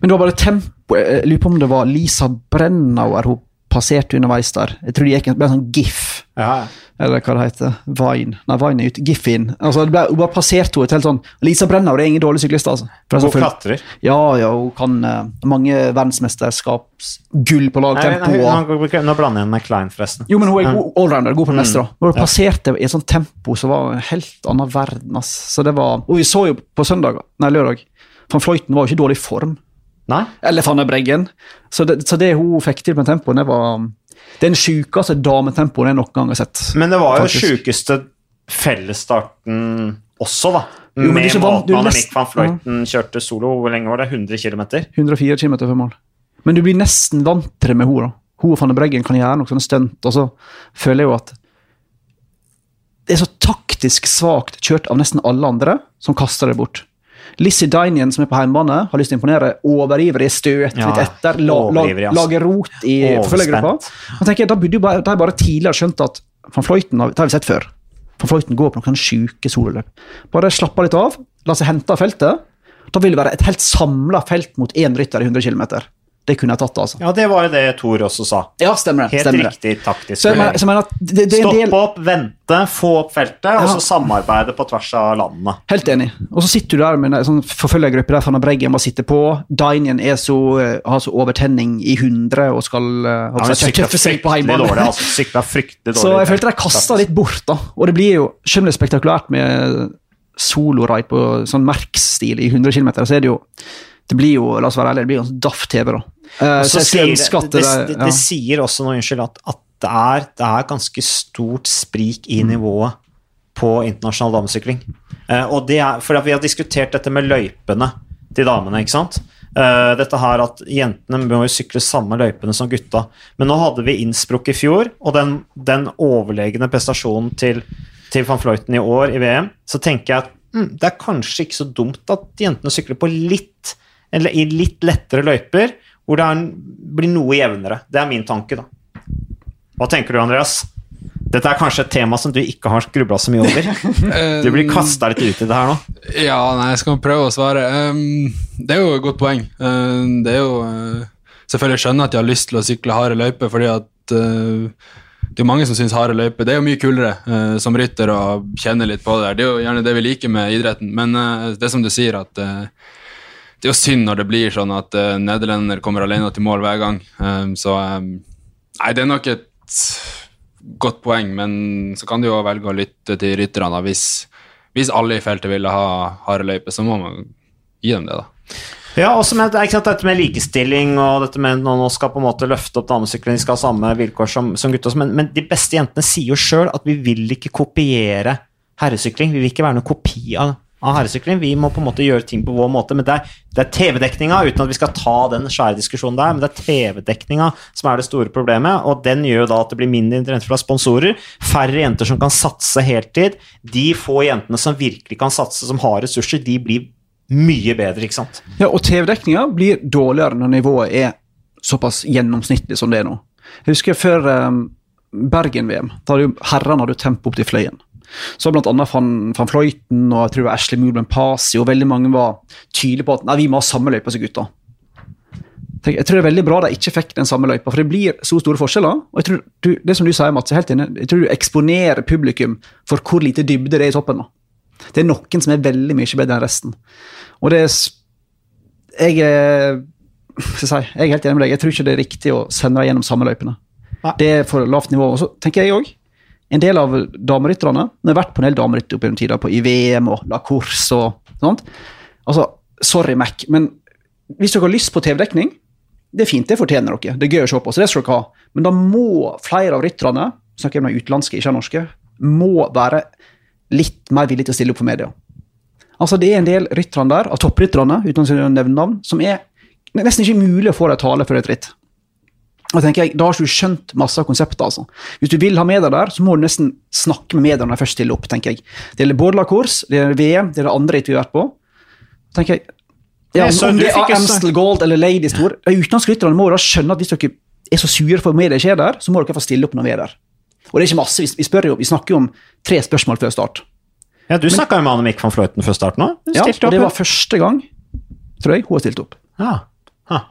Men det var bare tempo Jeg lurer på om det var Lisa Brennauer hun passerte underveis der. Jeg tror det gikk en ble en sånn gif, Ja, eller hva det heter. Vine. Nei, Vine er ute. Gif-in. Altså, det ble, hun bare passerte henne helt sånn Lisa Brennauer er ingen dårlig syklist, altså. Hun jeg klatrer. Ja, ja, hun kan uh, mange verdensmesterskapsgull på lagtempo. nei, nå, nå blander jeg henne med Klein, forresten. Jo, men hun er god allrounder, god på det Mm. meste. da. Hun passerte i et sånt tempo som var en helt annen verden. ass. Så det var, Og vi så jo på søndag, nei lørdag, van Fløyten var jo ikke i dårlig form. Nei? Eller Fanne Breggen. Så det, så det hun fikk til med tempoen, det var den sjukeste dametempoen jeg noen gang har sett. Men det var jo den sjukeste fellesstarten også, da. Jo, med ikke måten Annemiek van Fløyten kjørte solo. Hvor lenge var det? 100 km? 104 km før mål. Men du blir nesten vant til det med henne. Hun og Fanne Breggen kan gjøre noe sånne stunt, og så føler jeg jo at det er så taktisk svakt kjørt av nesten alle andre som kaster det bort. Lizzie Dinian, som er på hjemmebane, har lyst til å imponere. Overivrig, støt Ja, litt etter, la, la, la, lager rot i forfølgergruppa. Da burde jo bare, de bare tidligere skjønt at van Fløyten har, det har vi sett før. Van Fløyten går på noen sjuke sololøp. Bare slapp litt av, la seg hente av feltet. Da vil det være et helt samla felt mot én rytter i 100 km. Det kunne jeg tatt, altså. Ja, det var jo det Thor også sa. Ja, stemmer det. Helt stemmer det. riktig taktisk. Så mener, så at det, det en del Stoppe opp, vente, få opp feltet, og så samarbeide på tvers av landene. Helt enig. Og så sitter du der med en sånn forfølgergruppe der Fanna Breggen bare sitter på. Dinien er så, har så overtenning i 100 og skal uh, Ja, tøffe seg på hjemmebane. dårlig. Altså, sykla fryktelig dårlig. Så jeg følte de kasta litt bort, da. Og det blir jo, det er spektakulært med soloride på sånn Merx-stil i 100 km, så er det jo Det blir jo, la oss være ærlig, det blir sånn daff TV, da. Uh, så sier det, det, det, det, ja. sier også noe, unnskyld, at, at det, er, det er ganske stort sprik i nivået på internasjonal damesykling. Uh, og det er, for Vi har diskutert dette med løypene til damene. ikke sant? Uh, dette her at Jentene må jo sykle samme løypene som gutta. Men nå hadde vi Innsbruck i fjor, og den, den overlegne prestasjonen til, til van Fløyten i år i VM, så tenker jeg at mm, det er kanskje ikke så dumt at jentene sykler på litt i litt lettere løyper, hvor det er, blir noe jevnere. Det er min tanke, da. Hva tenker du, Andreas? Dette er kanskje et tema som du ikke har grubla så mye over. Du blir kasta litt ut i det her nå. Ja, nei, jeg skal prøve å svare. Um, det er jo et godt poeng. Um, det er jo uh, Selvfølgelig skjønner jeg at jeg har lyst til å sykle harde løyper, fordi at uh, det er mange som syns harde løyper Det er jo mye kulere uh, som rytter å kjenne litt på det der. Det er jo gjerne det vi liker med idretten, men det er som du sier, at det er jo synd når det blir sånn at uh, nederlender kommer alene til mål hver gang. Um, så um, Nei, det er nok et godt poeng, men så kan du jo velge å lytte til rytterne hvis hvis alle i feltet ville ha harde løyper, så må man gi dem det, da. Ja, også med, sant, dette med likestilling og dette med nå nå skal på en måte løfte opp damesyklene, de skal ha samme vilkår som, som gutter. men, men de beste jentene sier jo sjøl at vi vil ikke kopiere herresykling. Vi vil ikke være noen kopi av av herresykling. Vi må på en måte gjøre ting på vår måte. Men det er, er TV-dekninga, uten at vi skal ta den svære diskusjonen der, men det er TV-dekninga som er det store problemet, og den gjør da at det blir mindre interesse fra sponsorer. Færre jenter som kan satse heltid. De få jentene som virkelig kan satse, som har ressurser, de blir mye bedre, ikke sant. Ja, og TV-dekninga blir dårligere når nivået er såpass gjennomsnittlig som det er nå. Jeg husker før um, Bergen-VM. Da hadde herrene hadde tempo opp til Fløyen. Så blant annet van, van Fløyten og jeg tror det var Ashley Moodman Pasi og veldig mange var tydelige på at nei, vi må ha samme løype som gutta. Jeg tror det er veldig bra de ikke fikk den samme løypa, for det blir så store forskjeller. og jeg tror du, Det som du sier, Mats, er helt enig. Jeg tror du eksponerer publikum for hvor lite dybde det er i toppen. da. Det er noen som er veldig mye bedre enn resten. Og det er Jeg er, si, jeg er helt enig med deg. Jeg tror ikke det er riktig å sende deg gjennom samme løypene. Det er for lavt nivå. Og så tenker jeg òg en del av damerytterne har vært på en del damerytter opp gjennom tida, i VM og La Course og sånt. Altså, sorry, Mac, men hvis dere har lyst på TV-dekning, det er fint, det fortjener dere. Det er gøy å se på, så det skal dere ha. Men da må flere av rytterne, snakker jeg om de utenlandske, ikke norske, må være litt mer villige til å stille opp for media. Altså, det er en del rytterne der, av topprytterne, uten å nevne navn, som er nesten ikke mulig å få dem tale før et ritt. Da tenker jeg, da har du skjønt masse av konseptet. altså. Hvis du vil ha medier der, så må du nesten snakke med mediene når de først stiller opp. tenker jeg. Det gjelder både La det gjelder VM, det gjelder andre vi har vært på. Tenker jeg, ja, om, Om det er Amstel Gold eller Ladies Tour, de utenlandsrytterne må da skjønne at hvis dere er så sure for medier skjer der, så må dere få stille opp når vi er der. Og det er ikke masse, vi, jo, vi snakker jo om tre spørsmål før start. Ja, Du snakka jo med Anne Mikk van Fløyten før start nå. Ja, og det var første gang, tror jeg, hun har stilt opp. Ja.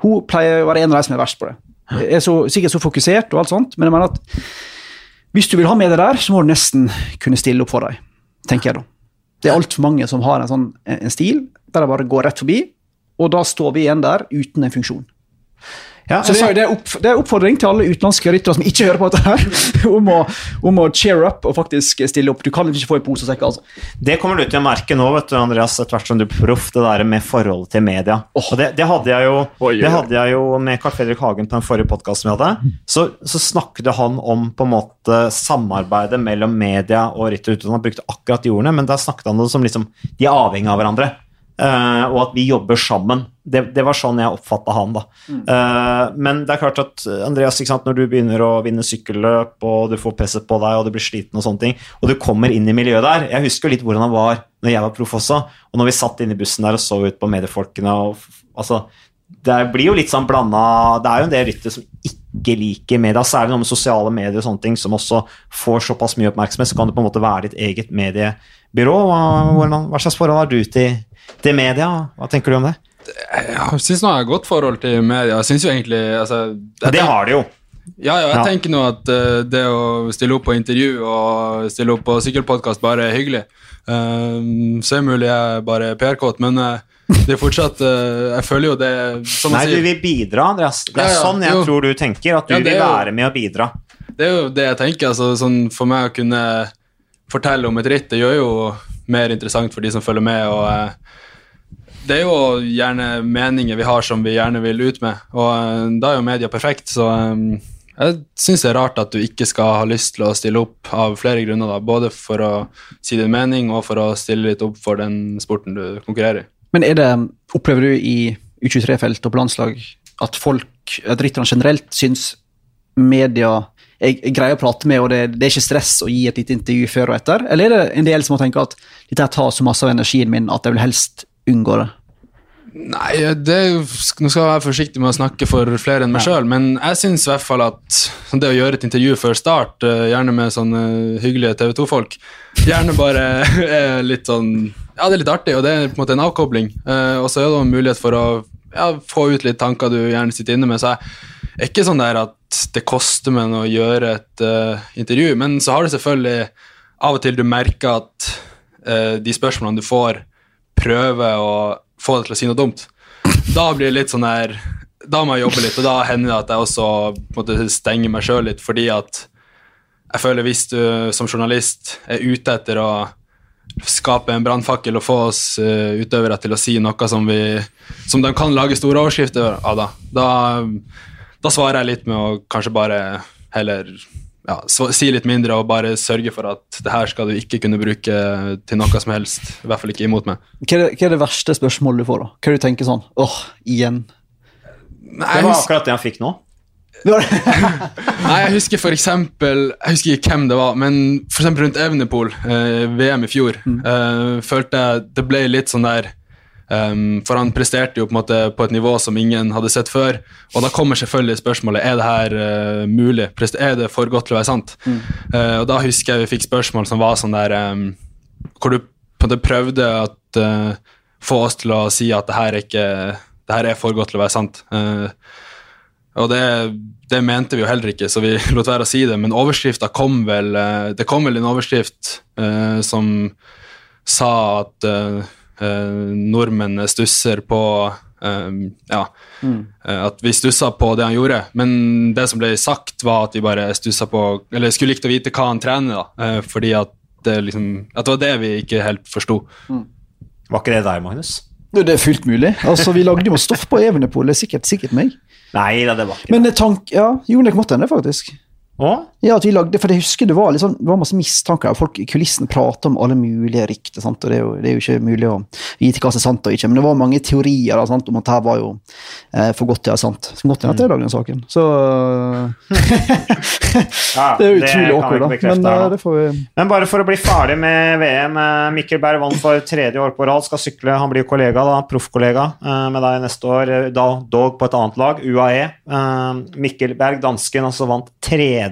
Hun pleier å være en av de som er verst på det. Er så, sikkert så fokusert og alt sånt, men jeg mener at hvis du vil ha med det der, så må du nesten kunne stille opp for deg, tenker jeg da. Det er altfor mange som har en sånn en stil der de bare går rett forbi, og da står vi igjen der uten en funksjon. Ja, Så det er, det er, opp, det er oppfordring til alle utenlandske ryttere som ikke hører på dette her, om å, om å cheer up og faktisk stille opp. Du kan ikke få i pose og sekk, altså. Det kommer du til å merke nå, vet du, Andreas, etter hvert som du er proff, det der med forholdet til media. Og det, det, hadde jeg jo, det hadde jeg jo med Carl Fredrik Hagen på den forrige podkasten vi hadde. Så, så snakket han om på en måte samarbeidet mellom media og rytterutøverne. Han brukte akkurat de ordene, men da snakket han det som liksom de er avhengig av hverandre. uh, og at vi jobber sammen. Det, det var sånn jeg oppfatta han, da. Eh, men det er klart at Andreas, ikke sant, når du begynner å vinne sykkelløp, og du får presset på deg, og du blir sliten og sånne ting, og du kommer inn i miljøet der Jeg husker jo litt hvordan han var når jeg var proff også, og når vi satt inne i bussen der og så ut på mediefolkene og altså det blir jo litt sånn blanda Det er jo en del ryttere som ikke liker media, særlig noe med sosiale medier og sånne ting, som også får såpass mye oppmerksomhet, så kan det på en måte være ditt eget mediebyrå. Hva, hva slags forhold har du til, til media? Hva tenker du om det? Jeg syns nå jeg har et godt forhold til media. Jeg synes jo egentlig altså, jeg Det har de jo. Ja, ja, jeg Ja. tenker nå at uh, det å stille opp på intervju og stille opp på sykkelpodkast bare er hyggelig. Um, så er mulig jeg er bare PR-kåt, men uh, det er fortsatt uh, Jeg føler jo det Som Nei, du vil bidra, Andreas. Det er Ja, sånn jeg jo. tror du tenker, at du vil er jo- være med å bidra. det er jo det jeg tenker. Altså, sånn, for meg å kunne fortelle om et ritt, det gjør jo mer interessant for de som følger med. og det er jo gjerne meninger vi har som vi gjerne vil ut med, og eh, da er jo media perfekt. Så eh, jeg syns det er rart at du ikke skal ha lyst til å stille opp av flere grunner. da, Både for å si din mening og for å stille litt opp for den sporten du konkurrerer i. Men er det, opplever du i U23-felt og på landslag at folk, at rytterne generelt, syns media er, greie å prate med, og det, det er ikke stress å gi et lite intervju før og etter? Eller er det en del som må tenke at dette tar så masse av energien min at jeg vil helst unngå det? Nei, det, nå skal jeg være forsiktig med å snakke for flere enn meg sjøl, men jeg syns i hvert fall at det å gjøre et intervju før start, eh, gjerne med sånne hyggelige TV 2-folk, gjerne bare er litt sånn Ja, det er litt artig, og det er på en måte en avkobling. Eh, og så er det en mulighet for å ja, få ut litt tanker du gjerne sitter inne med. Så jeg er ikke sånn der at det koster meg å gjøre et uh, intervju, men så har du selvfølgelig av og til du merker at uh, de spørsmålene du får, prøver å få deg til å si noe dumt. Da blir det litt sånn der Da må jeg jobbe litt, og da hender det at jeg også måtte stenge meg sjøl litt, fordi at jeg føler hvis du som journalist er ute etter å skape en brannfakkel og få oss uh, utøvere til å si noe som, vi, som de kan lage store overskrifter av, da, da, da svarer jeg litt med å kanskje bare heller ja, så, si litt mindre og bare sørge for at det her skal du ikke kunne bruke til noe som helst. I hvert fall ikke imot meg. Hva er, det, hva er det verste spørsmålet du får, da? Hva er det du tenker sånn åh, igjen? Nei, Det var husker, akkurat det han fikk nå. nei, jeg husker for eksempel Jeg husker ikke hvem det var, men for eksempel rundt Evenepool, eh, VM i fjor, eh, følte jeg det ble litt sånn der ehm, For han presterte jo på på et nivå som ingen hadde sett før. Og da kommer selvfølgelig spørsmålet er det her uh, mulig. Er det for godt til å være sant? Eh, og da husker jeg vi fikk spørsmål som var sånn der um, Hvor du på en måte prøvde å uh, få oss til å si at det her er ikke det her er for godt til å være sant. Eh, og det, det mente vi jo heller ikke, så vi lot være å si det. Men overskrifta kom vel eh, Det kom vel en overskrift eh, som sa at eh, nordmenn stusser på eh, Ja, eh, at vi stussa på det han gjorde. Men det som ble sagt, var at vi bare stussa på Eller skulle likt å vite hva han trener, da. Uh, fordi at det, liksom, at det var det vi ikke helt forsto. Var ikke det deg, Magnus? Det er fullt mulig. Altså, Vi lagde jo stoff på Evenepolet, er sikkert, sikkert meg. Nei da, det var ikke Men det tank, ja, jo, det måtte hende, faktisk. Å? Ja, at vi lagde, for jeg husker det var, liksom, det var masse mistanker. Folk i kulissen prata om alle mulige rykter. sant, og det er, jo, det er jo ikke mulig å vite hva som er sant og ikke. Men det var mange teorier da, sant, om at her var jo eh, for godt til å være sant. Så godt til at jeg lagde den saken. Så det er utrolig awkward, da. Men her eh, det får vi Men bare for å bli ferdig med VM. eh, Mikkel Berg vant for tredje år på rad. Skal sykle, Han blir kollega, da, proffkollega eh, med deg neste år. Da, dog på et annet lag, UAE. Mikkel Berg, dansken, altså vant tredje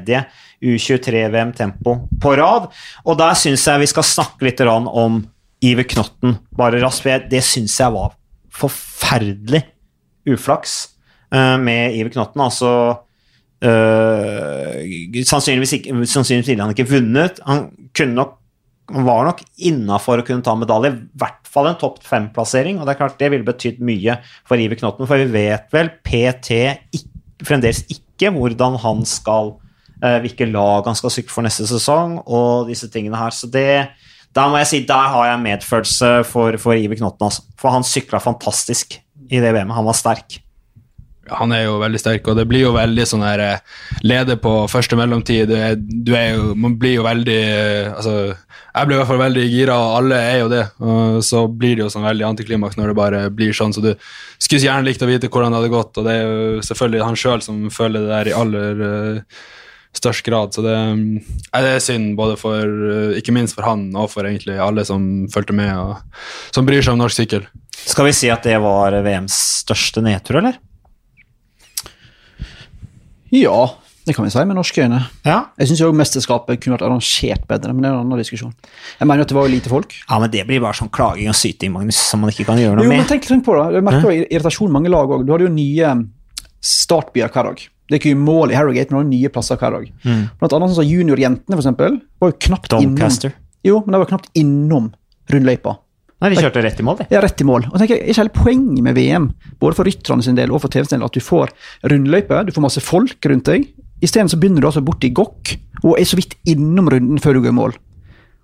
U23-VM tempo på rad. Og der syns jeg vi skal snakke litt om Iver Knotten. Bare raskt, det syns jeg var forferdelig uflaks eh, med Iver Knotten. Altså øh, sannsynligvis, ikke, sannsynligvis ville han ikke vunnet. Han kunne nok han var nok innafor å kunne ta medalje, i hvert fall en topp fem-plassering. Og det er klart det ville betydd mye for Iver Knotten, for vi vet vel PT ikke, fremdeles ikke hvordan han skal Hvilke lag han skal sykle for neste sesong, og disse tingene her. Så det der må jeg si, der har jeg medfølelse for, for Iver Knotten, altså. For han sykla fantastisk i det VM-et. Han var sterk. Han er jo veldig sterk, og det blir jo veldig sånn her eh, Leder på første mellomtid. Du er, du er jo, man blir jo veldig eh, Altså, jeg blir i hvert fall veldig gira, og alle er jo det. Og så blir det jo sånn veldig antiklimaks når det bare blir sånn. Så du skulle gjerne likt å vite hvordan det hadde gått, og det er jo selvfølgelig han sjøl som føler det der i aller eh, størst grad. Så det, nei, det er synd, både for eh, ikke minst for han og for egentlig alle som fulgte med, og som bryr seg om norsk sykkel. Skal vi si at det var VMs største nedtur, eller? Ja, det kan vi si med norske øyne. Ja. Jeg syns mesterskapet kunne vært arrangert bedre, men det er en annen diskusjon. Jeg mener at det var jo lite folk. ja, men det blir bare sånn klaging og syting, Magnus, som man ikke kan gjøre noe Jo, men tenk, tenk på det. Jeg merker jo irritasjon mange lag òg. Du hadde jo nye startbyer hver dag. Det er ikke mål i Harrogate, men det var nye plasser hver dag. Blant annet sånn som juniorjentene, for eksempel, var jo knapt Doncaster. innom Jo, men de var knapt innom rundløypa. Nei, de kjørte rett i mål, de. Er rett i mål. Og tenker Er ikke hele poenget med VM, både for rytterne sin del og for TV sin del, at du får rundløype, du får masse folk rundt deg. Isteden så begynner du altså borti gokk og er så vidt innom runden før du går i mål.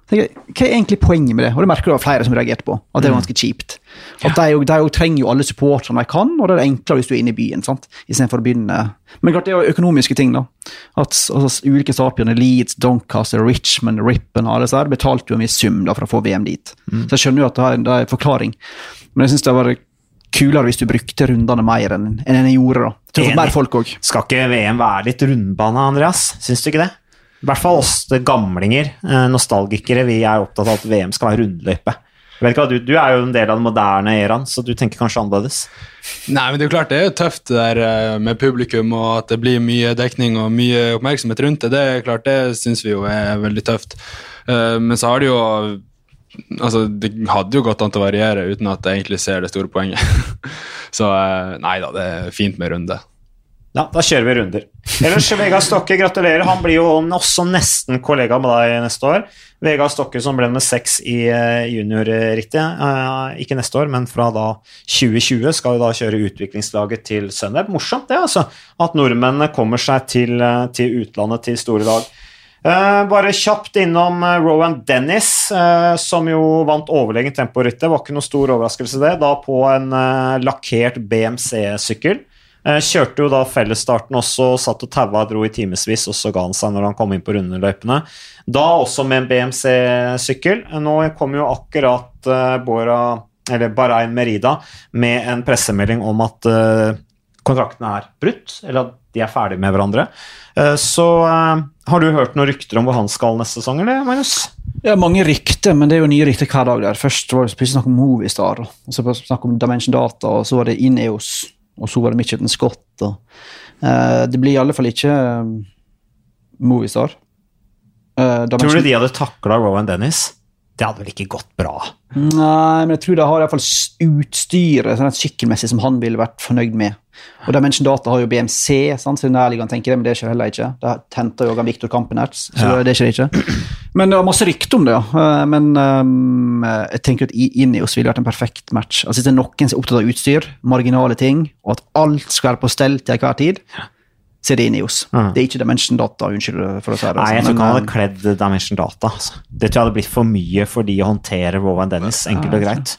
Tenker Hva er egentlig poenget med det? Og det merker du av flere som reagerte på. At det var ganske kjipt. At De, de trenger jo alle supporterne de kan, og det er enklere hvis du er inne i byen. sant? Istedenfor å begynne Men klart det er jo økonomiske ting, da. At altså, ulike startbyene, Leeds, Doncaster, Richmond, Rippen, alle disse her, betalte jo en viss sum da for å få VM dit. Så jeg skjønner jo at det er, det er en forklaring. Men jeg syns det var kulere hvis du brukte rundene mer enn enn en gjorde. da. Jeg tror Enig. mer folk også. Skal ikke VM være litt rundbane, Andreas? Syns du ikke det? I hvert fall oss gamlinger, eh, nostalgikere, vi er opptatt av at VM skal være rundløype. Vet du, du er jo en del av den moderne eraen, så du tenker kanskje annerledes. Nei, men det er jo klart det er jo tøft det der eh, med publikum, og at det blir mye dekning og mye oppmerksomhet rundt det. Det er klart, det syns vi jo er veldig tøft. Eh, Men så har det jo Altså, det hadde jo gått an til å variere uten at jeg egentlig ser det store poenget. Så eh, nei da, det er fint med runde. Ja, da kjører vi runder. Ellers, Vegard Stokke, gratulerer. Han blir jo også nesten kollega med deg neste år. Vegard Stokke som ble med seks i eh, juniorrittet. Eh, ikke neste år, men fra da 2020 skal jo da kjøre utviklingslaget til Sunweb. Morsomt det, altså. At nordmennene kommer seg til, eh, til utlandet til store dag. Eh, bare kjapt innom Rowan Dennis, eh, som jo vant overlegent temporittet. Var ikke noe stor overraskelse, det. Da på en lakkert BMC-sykkel. Eh, kjørte jo da fellesstarten også, satt og taua dro i timevis, og så ga han seg når han kom inn på rundeløypene. Da også med en BMC-sykkel. Nå kom jo akkurat uh, Bora, Bahrain Merida med en pressemelding om at kontraktene er brutt, eller at de er ferdige med hverandre. Så har du hørt noen rykter om hvor han skal neste sesong, eller Magnus? Ja, mange rykter, men det er jo nye rykter hver dag. der. Først var det plutselig snakk om Movistar, og så snakk om Dimension Data, og så var det Ineos og så var det Mitchelton Scott. Og, uh, det blir i alle fall ikke um, Movistar. Uh, Tror du de hadde takla Rowan Dennis? Det hadde vel ikke gått bra? Nei, men jeg tror de har i hvert fall utstyret sånn sykkelmessig som han ville vært fornøyd med. Og Dimension Data har jo BMC, sant? så nærliggende tenker det, men det skjer heller ikke. Det henter jo Victor Kampenertz, så ja. det skjer ikke. Men det var masse rykte om det, ja. Eh, men um, jeg tenker at Ineos ville vært en perfekt match. Altså Hvis det er noen som er opptatt av utstyr, marginale ting, og at alt skal være på stell til enhver tid, så er det Ineos. Mm. Det er ikke Dimension Data. Unnskyld for å si det. Nei, jeg tror ikke han hadde kledd Dimension Data. Altså. Det tror jeg hadde blitt for mye for de å håndtere Rowan Dennis, enkelt og greit.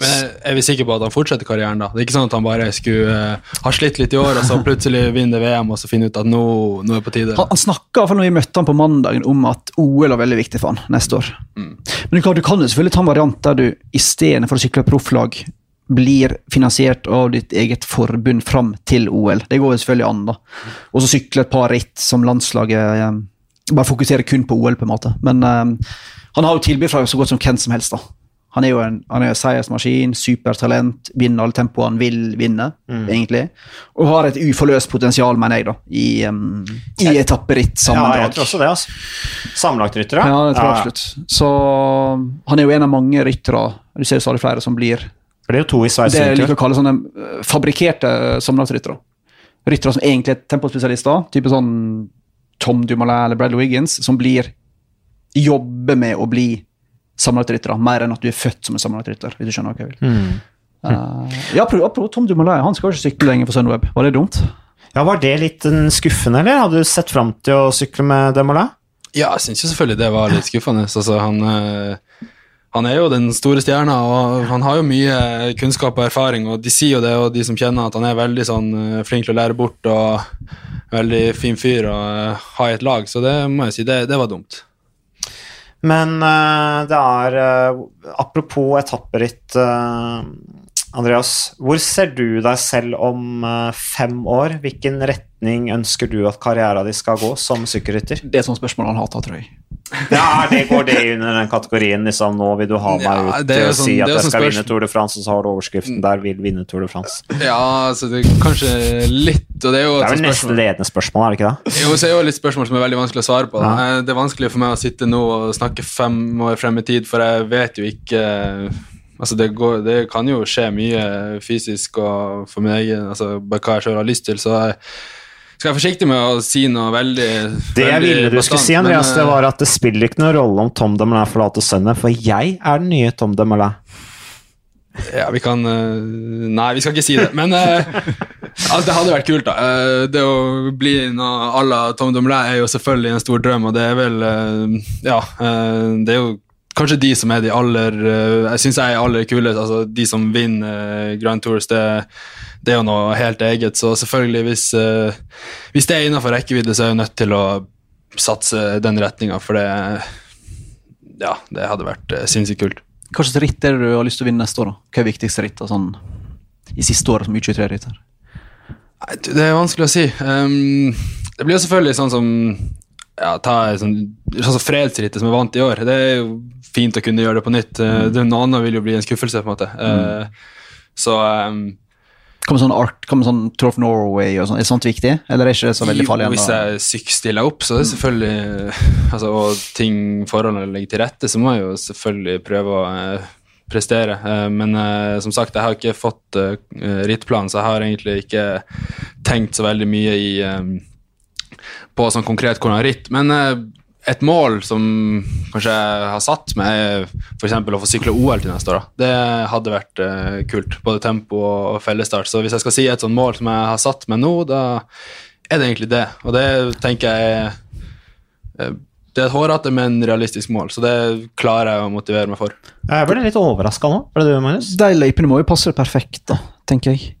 Men er vi sikre på at han fortsetter karrieren, da? Det er ikke sånn at han bare skulle uh, ha slitt litt i år, og så plutselig vinne VM og så finne ut at nå, nå er det på tide? Han, han snakka når vi møtte han på mandagen om at OL er veldig viktig for han neste år. Mm. Men du kan jo selvfølgelig ta en variant der du istedenfor å sykle profflag blir finansiert av ditt eget forbund fram til OL. Det går jo selvfølgelig an, da. Og så sykle et par ritt som landslaget um, Bare fokusere kun på OL, på en måte. Men um, han har jo tilbud fra så godt som hvem som helst, da. Han er jo en, han er en seiersmaskin, supertalent, vinner alle tempoene han vil vinne, mm. egentlig. Og har et uforløst potensial, mener jeg, da, i, um, i etapperitt sammenlagt. Ja, jeg tror også det, altså. Sammenlagtryttere? Ja, det tror jeg absolutt. Så han er jo en av mange ryttere. Du ser jo stadig flere som blir For det er jo to i Sveits. Det jeg liker å kalle sånne eh, fabrikkerte sammenlagtryttere. Ryttere som egentlig er tempospesialister, type sånn Tom Dumoulin eller Bradley Wiggins, som blir jobber med å bli sammenlagtrytter, mer enn at du er født som en sammenlagtrytter. hvis du skjønner hva jeg vil. Mm. Uh, ja, prøv, Tom Dumoulin han skal jo ikke sykle lenger for Sunweb. Var det dumt? Ja, Var det litt skuffende, eller? Hadde du sett fram til å sykle med Dumoulin? Ja, jeg syns selvfølgelig det var litt skuffende. Altså, han, uh, han, er jo den store stjerna, og han har jo mye kunnskap og erfaring. og De sier jo det, og de som kjenner at han er veldig sånn, uh, flink til å lære bort og veldig fin fyr å ha i et lag, så det må jeg si, det, det var dumt. Men uh, det er uh, Apropos etapperitt, uh, Andreas. Hvor ser du deg selv om fem år? Hvilken retning ønsker du at karrieren din skal gå som sykkelrytter? Det er sånn spørsmål han hater, tror jeg. Ja, det Går det under den kategorien? liksom, Nå vil du ha meg ja, ut å sånn, si at jeg skal spørsmål. vinne Tour de France, og så har du overskriften der 'vil vinne Tour de France'. Ja, altså det er kanskje litt og Det er jo det er vel nesten ledende spørsmål, er det ikke det? Jo, så er det jo litt spørsmål som er veldig vanskelig å svare på. Ja. Det er vanskelig for meg å sitte nå og snakke fem år frem i tid, for jeg vet jo ikke Altså det, går, det, kan jo skje mye fysisk og for min egen altså bare hva jeg sjøl har lyst til. så jeg skal jeg forsiktig med å si noe veldig Det jeg ville du skulle si, Andreas, det var at det spiller ikke noen rolle om Tom Demoulin forlater sønnen, for jeg er den nye Tom Demoulin. Ja, vi kan uh, Nei, vi skal ikke si det. Men uh, altså, det hadde vært kult, da. Det å bli noe à la Tom Demoulin er jo selvfølgelig en stor drøm, og det er vel Ja, det er jo kanskje de som er de aller Jeg syns jeg er aller kulest. Altså, de som vinner Grand Tours, det er det er jo noe helt eget. Så selvfølgelig, hvis, uh, hvis det er innenfor rekkevidde, så er jeg nødt til å satse den retninga, for det Ja, det hadde vært uh, sinnssykt kult. Hva slags ritt er det du har lyst til å vinne neste år? da? Hva er viktigste rittet sånn, i siste året som U23-rytter? Det er vanskelig å si. Um, det blir jo selvfølgelig sånn som ja, ta sånn, sånn som fredsrittet som er vant i år. Det er jo fint å kunne gjøre det på nytt. Mm. det Noe annet vil jo bli en skuffelse, på en måte. Mm. Så um, med sånn art, kommer sånn Trough Norway og sånn, Er sånt viktig, eller er ikke det så veldig farlig? Jo, hvis jeg sykstiller opp, så er det selvfølgelig altså, Og ting forholdene ligger til rette, så må jeg jo selvfølgelig prøve å eh, prestere. Eh, men eh, som sagt, jeg har ikke fått rittplan, så jeg har egentlig ikke tenkt så veldig mye i på sånn konkret hvordan ritt. Men et mål som kanskje jeg har satt meg, er f.eks. å få sykle OL til neste år. Da. Det hadde vært eh, kult. Både tempo og fellesstart. Så hvis jeg skal si et sånt mål som jeg har satt meg nå, da er det egentlig det. Og det tenker jeg er uh, det er et hårete, men realistisk mål, så det klarer jeg å motivere meg for. Jeg ble litt overraska nå. Ble du, Magnus? De løypene må jo passe perfekt, da, tenker jeg.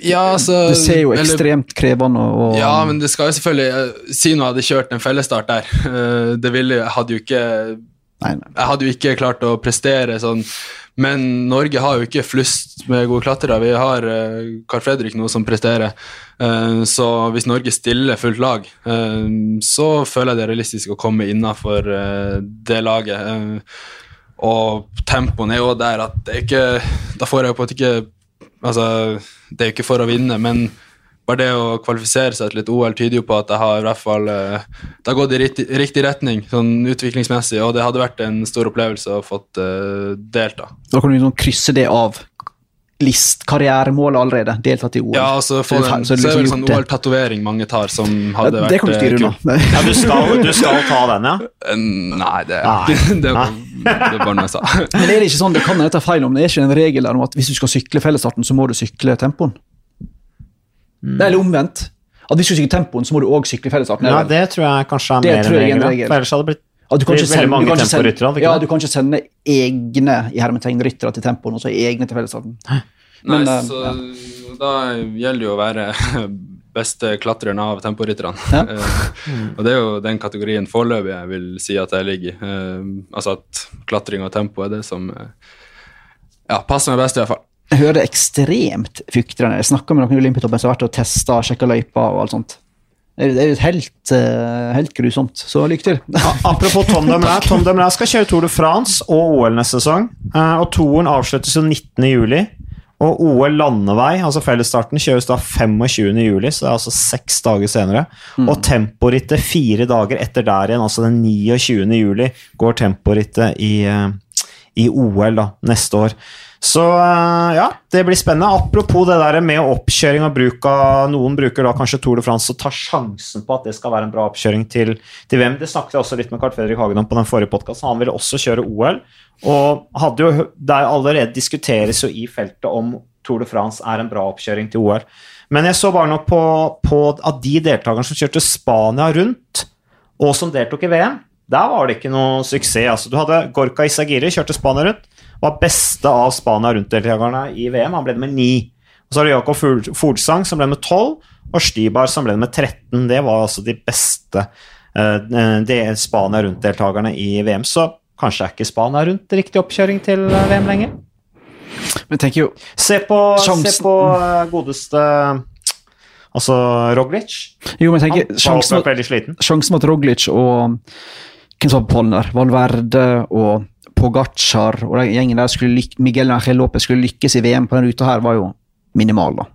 Ja, altså Det ser jo eller- ekstremt krevende og Ja, men det skal jo selvfølgelig Sino Si nå hadde kjørt en fellesstart der. Eh, Det ville hadde jo ikke Nei, nei. Jeg hadde jo ikke klart å prestere sånn, men Norge har jo ikke flust med gode klatrere. Vi har uh, Carl Fredrik nå som presterer, Eh, så hvis Norge stiller fullt lag, eh, så føler jeg det er realistisk å komme innafor det laget. Eh, og tempoen er jo der at det ikke Da får jeg på en måte ikke Altså, det er jo ikke for å vinne, men bare det å kvalifisere seg til et OL tyder jo på at jeg har i hvert fall eh, Det har gått i riktig, riktig retning sånn utviklingsmessig, og det hadde vært en stor opplevelse å fått uh, delta. Da kan du liksom krysse det av list, karrieremålet allerede. Deltatt i OL. Ja, altså for Så det den, så så er det liksom sånn. OL-tatovering mange tar, som Ja, hadde vært det kan du eh, styre kult. unna. Ja, du skal, du skal ta den, ja? Eh, Nei, det, Nei. det, var, det var bare noe jeg sa. Men er det ikke sånn, det kan jeg ta feil om, det er ikke en regel der om at hvis du skal sykle fellesstarten, så må du sykle tempoen? Mm. Det er litt omvendt. At hvis du skal sykle tempoen, så må du òg sykle fellesstarten. Ja, det tror jeg kanskje er Det mer enn en regel. For ellers hadde det blitt At du kan sende, du kan sende, hadde ja, du kan ikke sende egne i hermetegn ryttere til tempoen, og så egne til fellesstarten. Men, Nei, eh, så ja. da gjelder det jo å være beste klatreren av temporytterne. Ja. Eh, og det er jo den kategorien foreløpig jeg vil si at jeg ligger i. Eh, altså at klatring og tempo er det som ja, passer meg best, i hvert fall. Jeg hører det ekstremt fyktrende. Jeg snakka med noen i Olympiatoppen som har vært og testa, sjekka løypa og alt sånt. Det er- er helt, helt grusomt. Så lykke til. Apropos Tom Dumoulin. Tom Dumoulin skal kjøre Tour de France og OL neste sesong. Og Touren avsluttes jo 19. Og OL landevei, altså fellesstarten, kjøres da 25. juli, så det er altså seks dager senere. Og temporittet fire dager etter der igjen, altså den 29. juli, går temporittet i, eh, i OL da, neste år. Så eh, ja, det blir spennende. Apropos det der med oppkjøring og bruk av Noen bruker da kanskje Tour de France og tar sjansen på at det skal være en bra oppkjøring til, til VM. Det snakket jeg også litt med Carl Fredrik Hagen om på den forrige podkasten. Han ville også kjøre OL. Og jo, det er allerede diskuteres jo i feltet om Tour de France er en bra oppkjøring til OL. Men jeg så bare nå på, på av de deltakerne som kjørte Spania rundt, og som deltok i VM. Der var det ikke noe suksess. Altså, du hadde Gorka Isagiri, kjørte Spania rundt. Var beste av Spania rundt-deltakerne i VM. Han ble med ni. Og så har du Jakob Fuglsang, som ble med tolv, og Stybar, som ble med 13. Det var altså de beste uh, Spania rundt-deltakerne i VM. Så kanskje er ikke Spania rundt riktig oppkjøring til eh, VM lenger. Men tenk jo Se på, se på godeste Altså Roglic. Jo, men tenk, Han tenker var sjansen, veldig sliten. sjansen mot Roglic og Hvem som var på pallen der? Valverde og Pogacar og den gjengen der skulle Miguel Angel Lopez skulle lykkes i VM på denne ruta her, var jo minimal, da.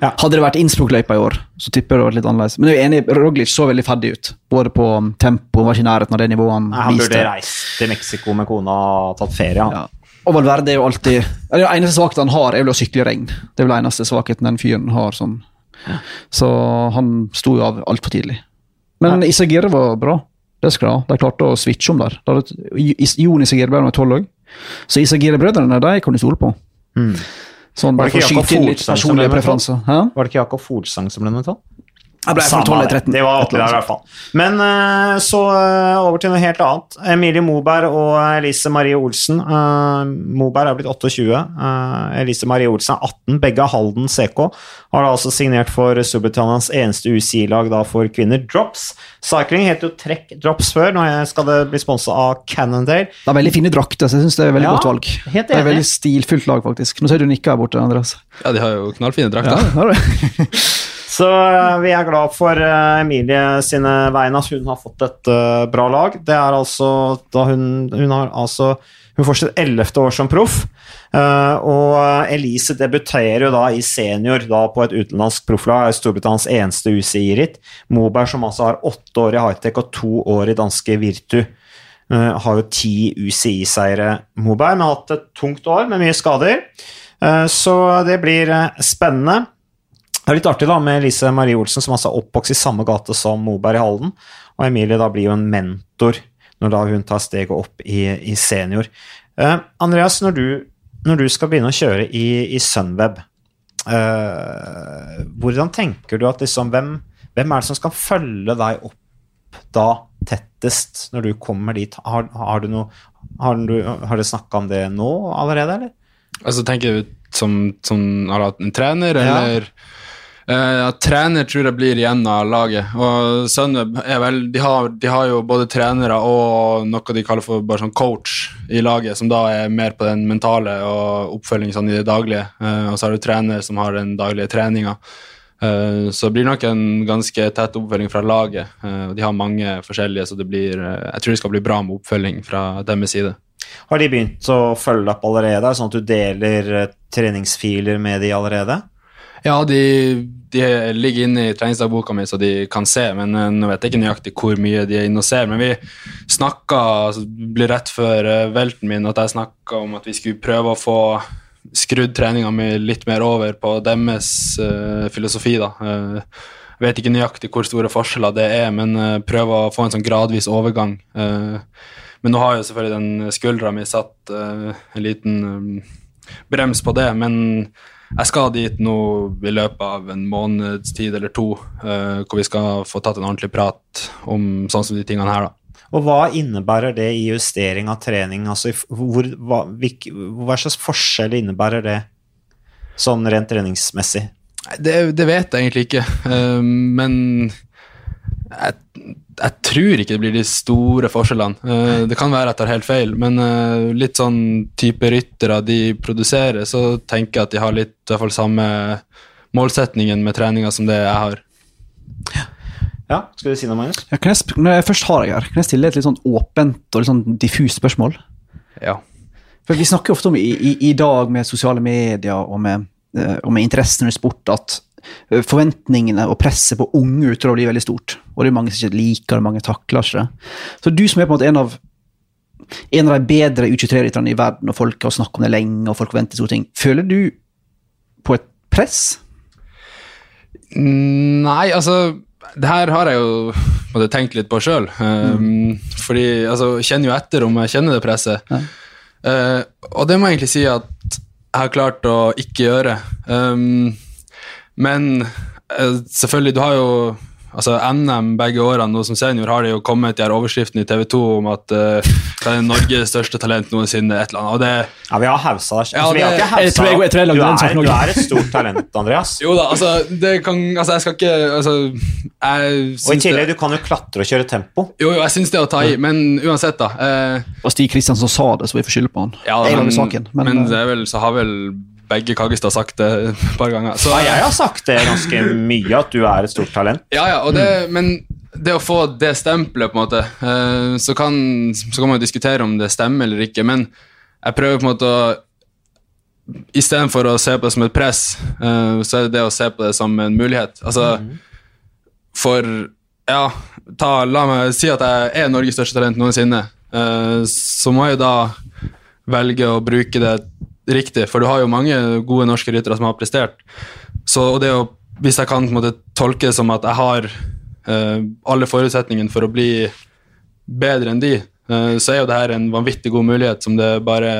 Ja. Hadde det vært Innsbruck-løypa i år, så tipper jeg det var litt annerledes. Men jeg er enig, Roglic så veldig ferdig ut. Både på um, tempo, var ikke i nærheten av det nivået han, Nei, han viste. burde reist til Mexico med kona og tatt ferie. Han. Ja. Og Valverde er jo alltid Det Den eneste svakheten han har, er vel å sykle i regn. Det er vel eneste svakheten den fyren har. Sånn. Så han sto jo av altfor tidlig. Men Isagir var bra. Det skal de ha. De klarte å switche om der. Is- Jon Isagir ble med tolv òg. Så Isagir-brødrene de kan du stole på. Sånn, Var det ikke Jakob? Var Folsang som ble nummer tolv? Jeg ble Samme 12 det. 13. Det var oppi der i hvert fall. Men uh, så uh, over til noe helt annet. Emilie Moberg og Elise Marie Olsen. Uh, Moberg er blitt 28. eh, Elise Marie Olsen er 18. Begge er Halden CK. Har da altså signert for Storbritannias eneste UCI-lag for kvinner, Drops. Cycling het jo Trekk Drops før. Nå skal det bli sponsa av Cannondale. Det er veldig fine drakter, så jeg synes det er veldig Ja, godt valg. helt Det er veldig stilfullt lag, faktisk. Nå ser du nikka her borte, Andreas. Ja, de har jo knallfine Ja, drakter. har du? Så eh, vi er glad for eh, Emilie sine vegne at hun har fått et eh, bra lag. Det er altså da hun, hun har altså Hun får sitt ellevte år som proff. og Elise debuterer jo da i senior da på et utenlandsk profflag, Storbritannias eneste UCI-ritt. Moberg, som altså har åtte år i hightech og to år i danske Virtu. har jo ti UCI-seire, Moberg, har hatt et tungt år med mye skader. Så det blir spennende. Det er litt artig da med Lise Marie Olsen, som altså er oppvokst i samme gate som Moberg i Halden. Og Emilie da blir jo en mentor når da hun tar steget opp i, i senior. Uh, Andreas, når du, når du skal begynne å kjøre i, i Sunweb, uh, hvordan tenker du at liksom hvem, hvem er det som skal følge deg opp da tettest når du kommer dit? Har, har du noe Har du, har du snakka om det nå allerede, eller? Altså tenker du som, som hatt en trener, eller eh, ja, Trener tror jeg blir igjen av laget. Og Sunweb er vel de har, de har jo både trenere og noe de kaller for bare sånn coach i laget, som da er mer på den mentale og oppfølging sånn i det daglige. Uh, og så har du trener som har den daglige treninga. Uh, så det nok en ganske tett oppfølging fra laget. De har mange forskjellige, så det blir, jeg tror det skal bli bra med oppfølging fra deres side. Har de begynt å følge opp allerede, sånn at du deler treningsfiler med de allerede? Ja, de, de ligger inne i treningsdagboka mi, så de kan se, men eh, nå vet jeg ikke nøyaktig hvor mye de er inne og ser. Men vi snakka altså, blir rett før eh, velten min at jeg snakka om at vi skulle prøve å få skrudd treninga mi litt mer over på deres uh, filosofi, da. Uh, vet ikke nøyaktig hvor store forskjeller det er, men uh, prøve å få en sånn gradvis overgang. Uh, men nå har jo selvfølgelig den skuldra mi satt uh, en liten brems på det, men jeg skal dit nå i løpet av en måneds tid eller to, uh, hvor vi skal få tatt en ordentlig prat om sånn som de tingene her, da. Og hva innebærer det i justering av trening? Altså, hvor, hva, hvilk, hva slags forskjell innebærer det sånn rent treningsmessig? Det, det vet jeg egentlig ikke, uh, men jeg, jeg tror ikke det blir de store forskjellene. Eh, det kan være at jeg tar helt feil, men eh, litt sånn type ryttere de produserer, så tenker jeg at de har litt i hvert fall samme målsetningen med treninga som det jeg har. Ja, skal du si noe, Magnus? Ja, kan jeg, når jeg først har deg her, kan jeg stille et litt sånn åpent og litt sånn diffust spørsmål? Ja. For Vi snakker jo ofte om i, i, i dag med sosiale medier og med, eh, og med interessen i sport at forventningene og presset på unge utøvere blir veldig stort. Og det er mange som ikke liker det, mange takler ikke det. Så du som er på en måte en av en av de bedre U23-rytterne i verden, og folk har snakket om det lenge, og folk venter store ting. Føler du på et press? Mm, Nei, altså Det her har jeg jo tenkt litt på sjøl. Um, Fordi altså, jeg kjenner jo etter om jeg kjenner det presset. Ja. Uh, og det må jeg egentlig si at jeg har klart å ikke gjøre. Um, men eh, selvfølgelig, du har jo Altså NM begge årene nå som senior har det jo kommet de her overskriftene i TV 2 om at uh, det er Norges største talent noensinne. et eller annet, og det Ja, vi har hausa deg. Ja, Altså, har jeg tror jeg- jeg tror jeg du, er, du er et stort talent, Andreas. Jo da, altså, det kan, altså Jeg skal ikke altså, jeg Og i tillegg, det, du kan jo klatre og kjøre tempo. Jo, jo, jeg syns det er å ta i, men uansett, da. Eh, Det var Stig Kristiansen som sa det, så vi får skylde på han. ja, men, saken. Men, men eh, det er vel, så har vel begge Kaggestad sagt det et par ganger. Så, Ja, jeg har sagt det ganske mye, at du er et stort talent. Ja, ja, og det, men det å få det stempelet, på en måte, eh, så, kan, så kan man jo diskutere om det stemmer eller ikke, men jeg prøver på en måte å Istedenfor å se på det som et press, eh, så er det det å se på det som en mulighet. Altså, for Ja, ta, la meg si at jeg er Norges største talent noensinne. Eh, så må jeg da velge å bruke det riktig, for du har jo mange gode norske ryttere som har prestert. Så det å, hvis jeg kan måte tolke det som at jeg har uh, alle forutsetningene for å bli bedre enn de, uh, så er jo det her en vanvittig god mulighet som det bare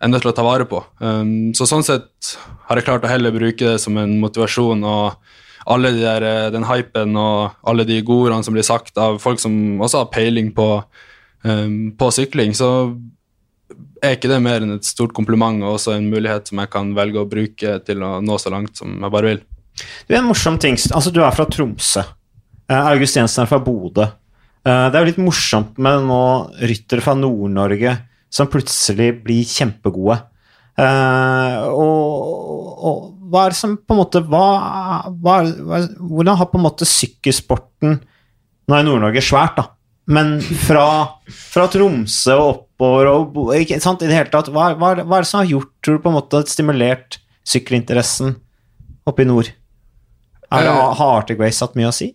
er nødt til å ta vare på. Um, så sånn sett har jeg klart å heller bruke det som en motivasjon og alle de der, eh, den hypen og alle de gode ordene som blir sagt av folk som også har peiling på, um, på sykling, så er ikke det mer enn et stort kompliment og også en mulighet som jeg kan velge å bruke til å nå så langt som jeg bare vil. Det er en morsom ting Altså, du er fra Tromsø. Eh, August Jensen er fra Bodø. Eh, det er jo litt morsomt med nå ryttere fra Nord-Norge som plutselig blir kjempegode. Eh, og, og hva er det som på en måte hva, hva, Hvordan har på en måte sykkelsporten Nå er Nord-Norge svært, da, men fra, fra Tromsø og oppover og ikke sant, i det hele tatt, hva, hva, hva er det som har gjort, tror du, på en måte stimulert sykkelinteressen oppe i nord? Er, det- Eh. har Arctic Race hatt mye å si?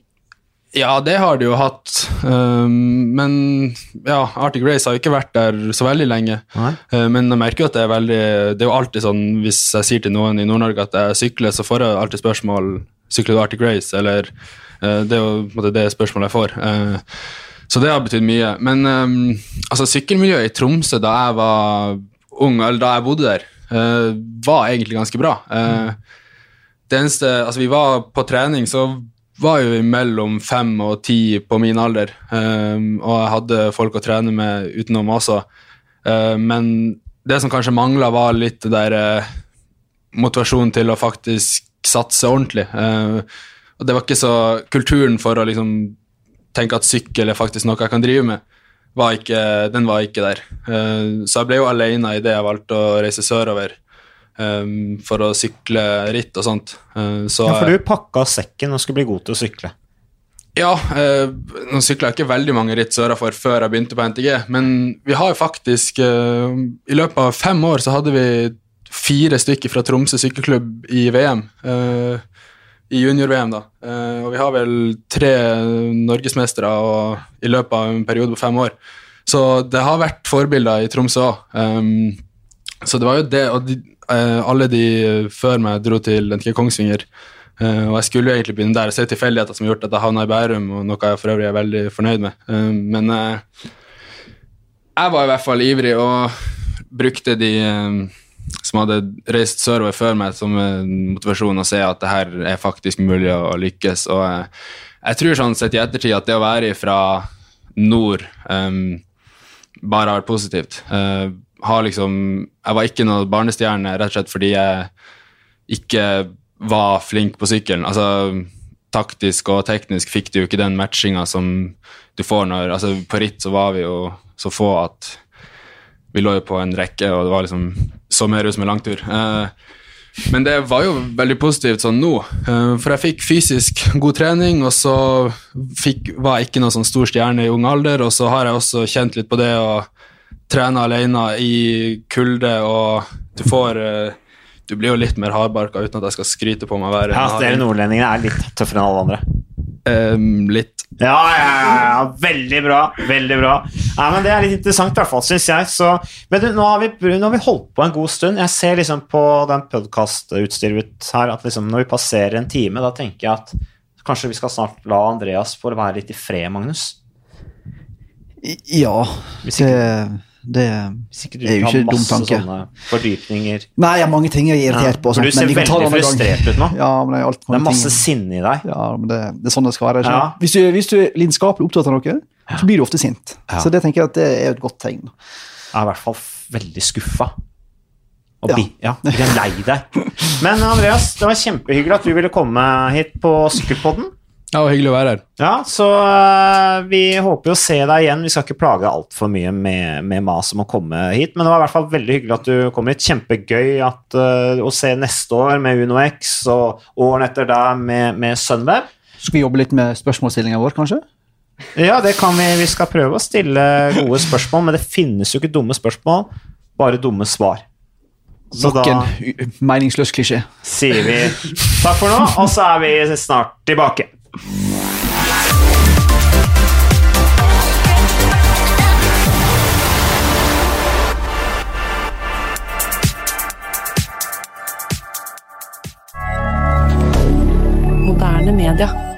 Ja, det har det jo hatt. Um, men ja, Arctic Race har ikke vært der så veldig lenge. Uh, men jeg merker jo at det er veldig Det er jo alltid sånn hvis jeg sier til noen i Nord-Norge at jeg sykler, så får jeg alltid spørsmål Sykler du Arctic Race, eller uh, Det er jo på en måte det spørsmålet jeg får. Uh, så det har betydd mye. Men um, altså, sykkelmiljøet i Tromsø da jeg var ung, eller da jeg bodde der, uh, var egentlig ganske bra. Uh, det eneste Altså, vi var på trening, så var jo mellom fem og ti på min alder, um, og jeg hadde folk å trene med utenom også. Uh, men det som kanskje mangla, var litt det der uh, motivasjonen til å faktisk satse ordentlig. Uh, og det var ikke så Kulturen for å liksom tenke at sykkel er faktisk noe jeg kan drive med, var ikke, den var ikke der. Eh, så jeg ble jo alene i det jeg valgte å reise sørover eh, for å sykle ritt og sånt. Eh, så, Ja, for du pakka sekken og skulle bli god til å sykle. ja, eh, nå sykla jeg ikke veldig mange ritt sørafor før jeg begynte på NTG, men vi har jo faktisk I løpet av fem år så hadde vi fire stykker fra Tromsø sykkelklubb i VM. eh, I junior-VM, da. Eh, og vi har vel tre norgesmestere i løpet av en periode på fem år. Så det har vært forbilder i Tromsø òg. så det var jo det, og de, eh, alle de før meg dro til NTG Kongsvinger. Eh, og jeg skulle jo egentlig begynne der. Så det er tilfeldigheter som har gjort at jeg havna i Bærum, og noe jeg for øvrig er veldig fornøyd med. Eh, men jeg var i hvert fall ivrig og brukte de eh, som hadde reist sørover før meg, som motivasjon å se at det her er faktisk mulig å lykkes. Og eh, jeg tror sånn sett i ettertid at det å være fra nord um, bare har vært positivt. Uh, har liksom, jeg var ikke noen barnestjerne rett og slett fordi jeg ikke var flink på sykkelen. Altså, taktisk og teknisk fikk du jo ikke den matchinga som du får når altså, På ritt så var vi jo så få at vi lå jo på en rekke, og det var liksom så mer ut som en langtur. Eh, men det var jo veldig positivt sånn nå, eh, for jeg fikk fysisk god trening, og så fikk, var jeg ikke noen sånn stor stjerne i ung alder, og så har jeg også kjent litt på det å trene alene i kulde, og du får eh, Du blir jo litt mer hardbarka uten at jeg skal skryte på meg å være Ja, altså, Dere harding. nordlendingene er litt tøffere enn alle andre. Eh, litt. Ja, ja, ja, ja, veldig bra. Veldig bra. Nei, men Det er litt interessant, i hvert fall, syns jeg. Så, men du, nå, har vi, nå har vi holdt på en god stund. Jeg ser liksom på den podkastutstyret her at liksom når vi passerer en time, da tenker jeg at kanskje vi skal snart la Andreas få være litt i fred, Magnus. Ja, Hvis det, det Sikkert du er jo har ikke dum masse tanke. sånne fordypninger. Nei, jeg har mange ting jeg er irritert på. sånt, du ser veldig frustrert ut nå. Ja, men det er, Det er masse sinne i deg. Ja, men det, det er sånn det skal være. Ja. Hvis, du, hvis du er lidenskapelig opptatt av noe, så blir du ofte sint. Så det tenker jeg at det er et godt tegn. Jeg er i hvert fall veldig skuffa. Ja. ja, jeg er lei deg. Men Andreas, det var kjempehyggelig at du ville komme hit på Sykkelpodden. Ja, og hyggelig å være her. Ja, så uh, vi håper jo å se deg igjen. Vi skal ikke plage altfor mye med, med mas om å komme hit, men det var i hvert fall veldig hyggelig at du kom hit. Kjempegøy at, uh, å se neste år med UnoX og årene etter der med, med Sunweb. Skal vi jobbe litt med spørsmålsstillinga vår, kanskje? Ja, det kan vi. Vi skal prøve å stille gode spørsmål, men det finnes jo ikke dumme spørsmål, bare dumme svar. Så Nok en meningsløs klisjé. sier vi takk for nå, og så er vi snart tilbake. Moderne media.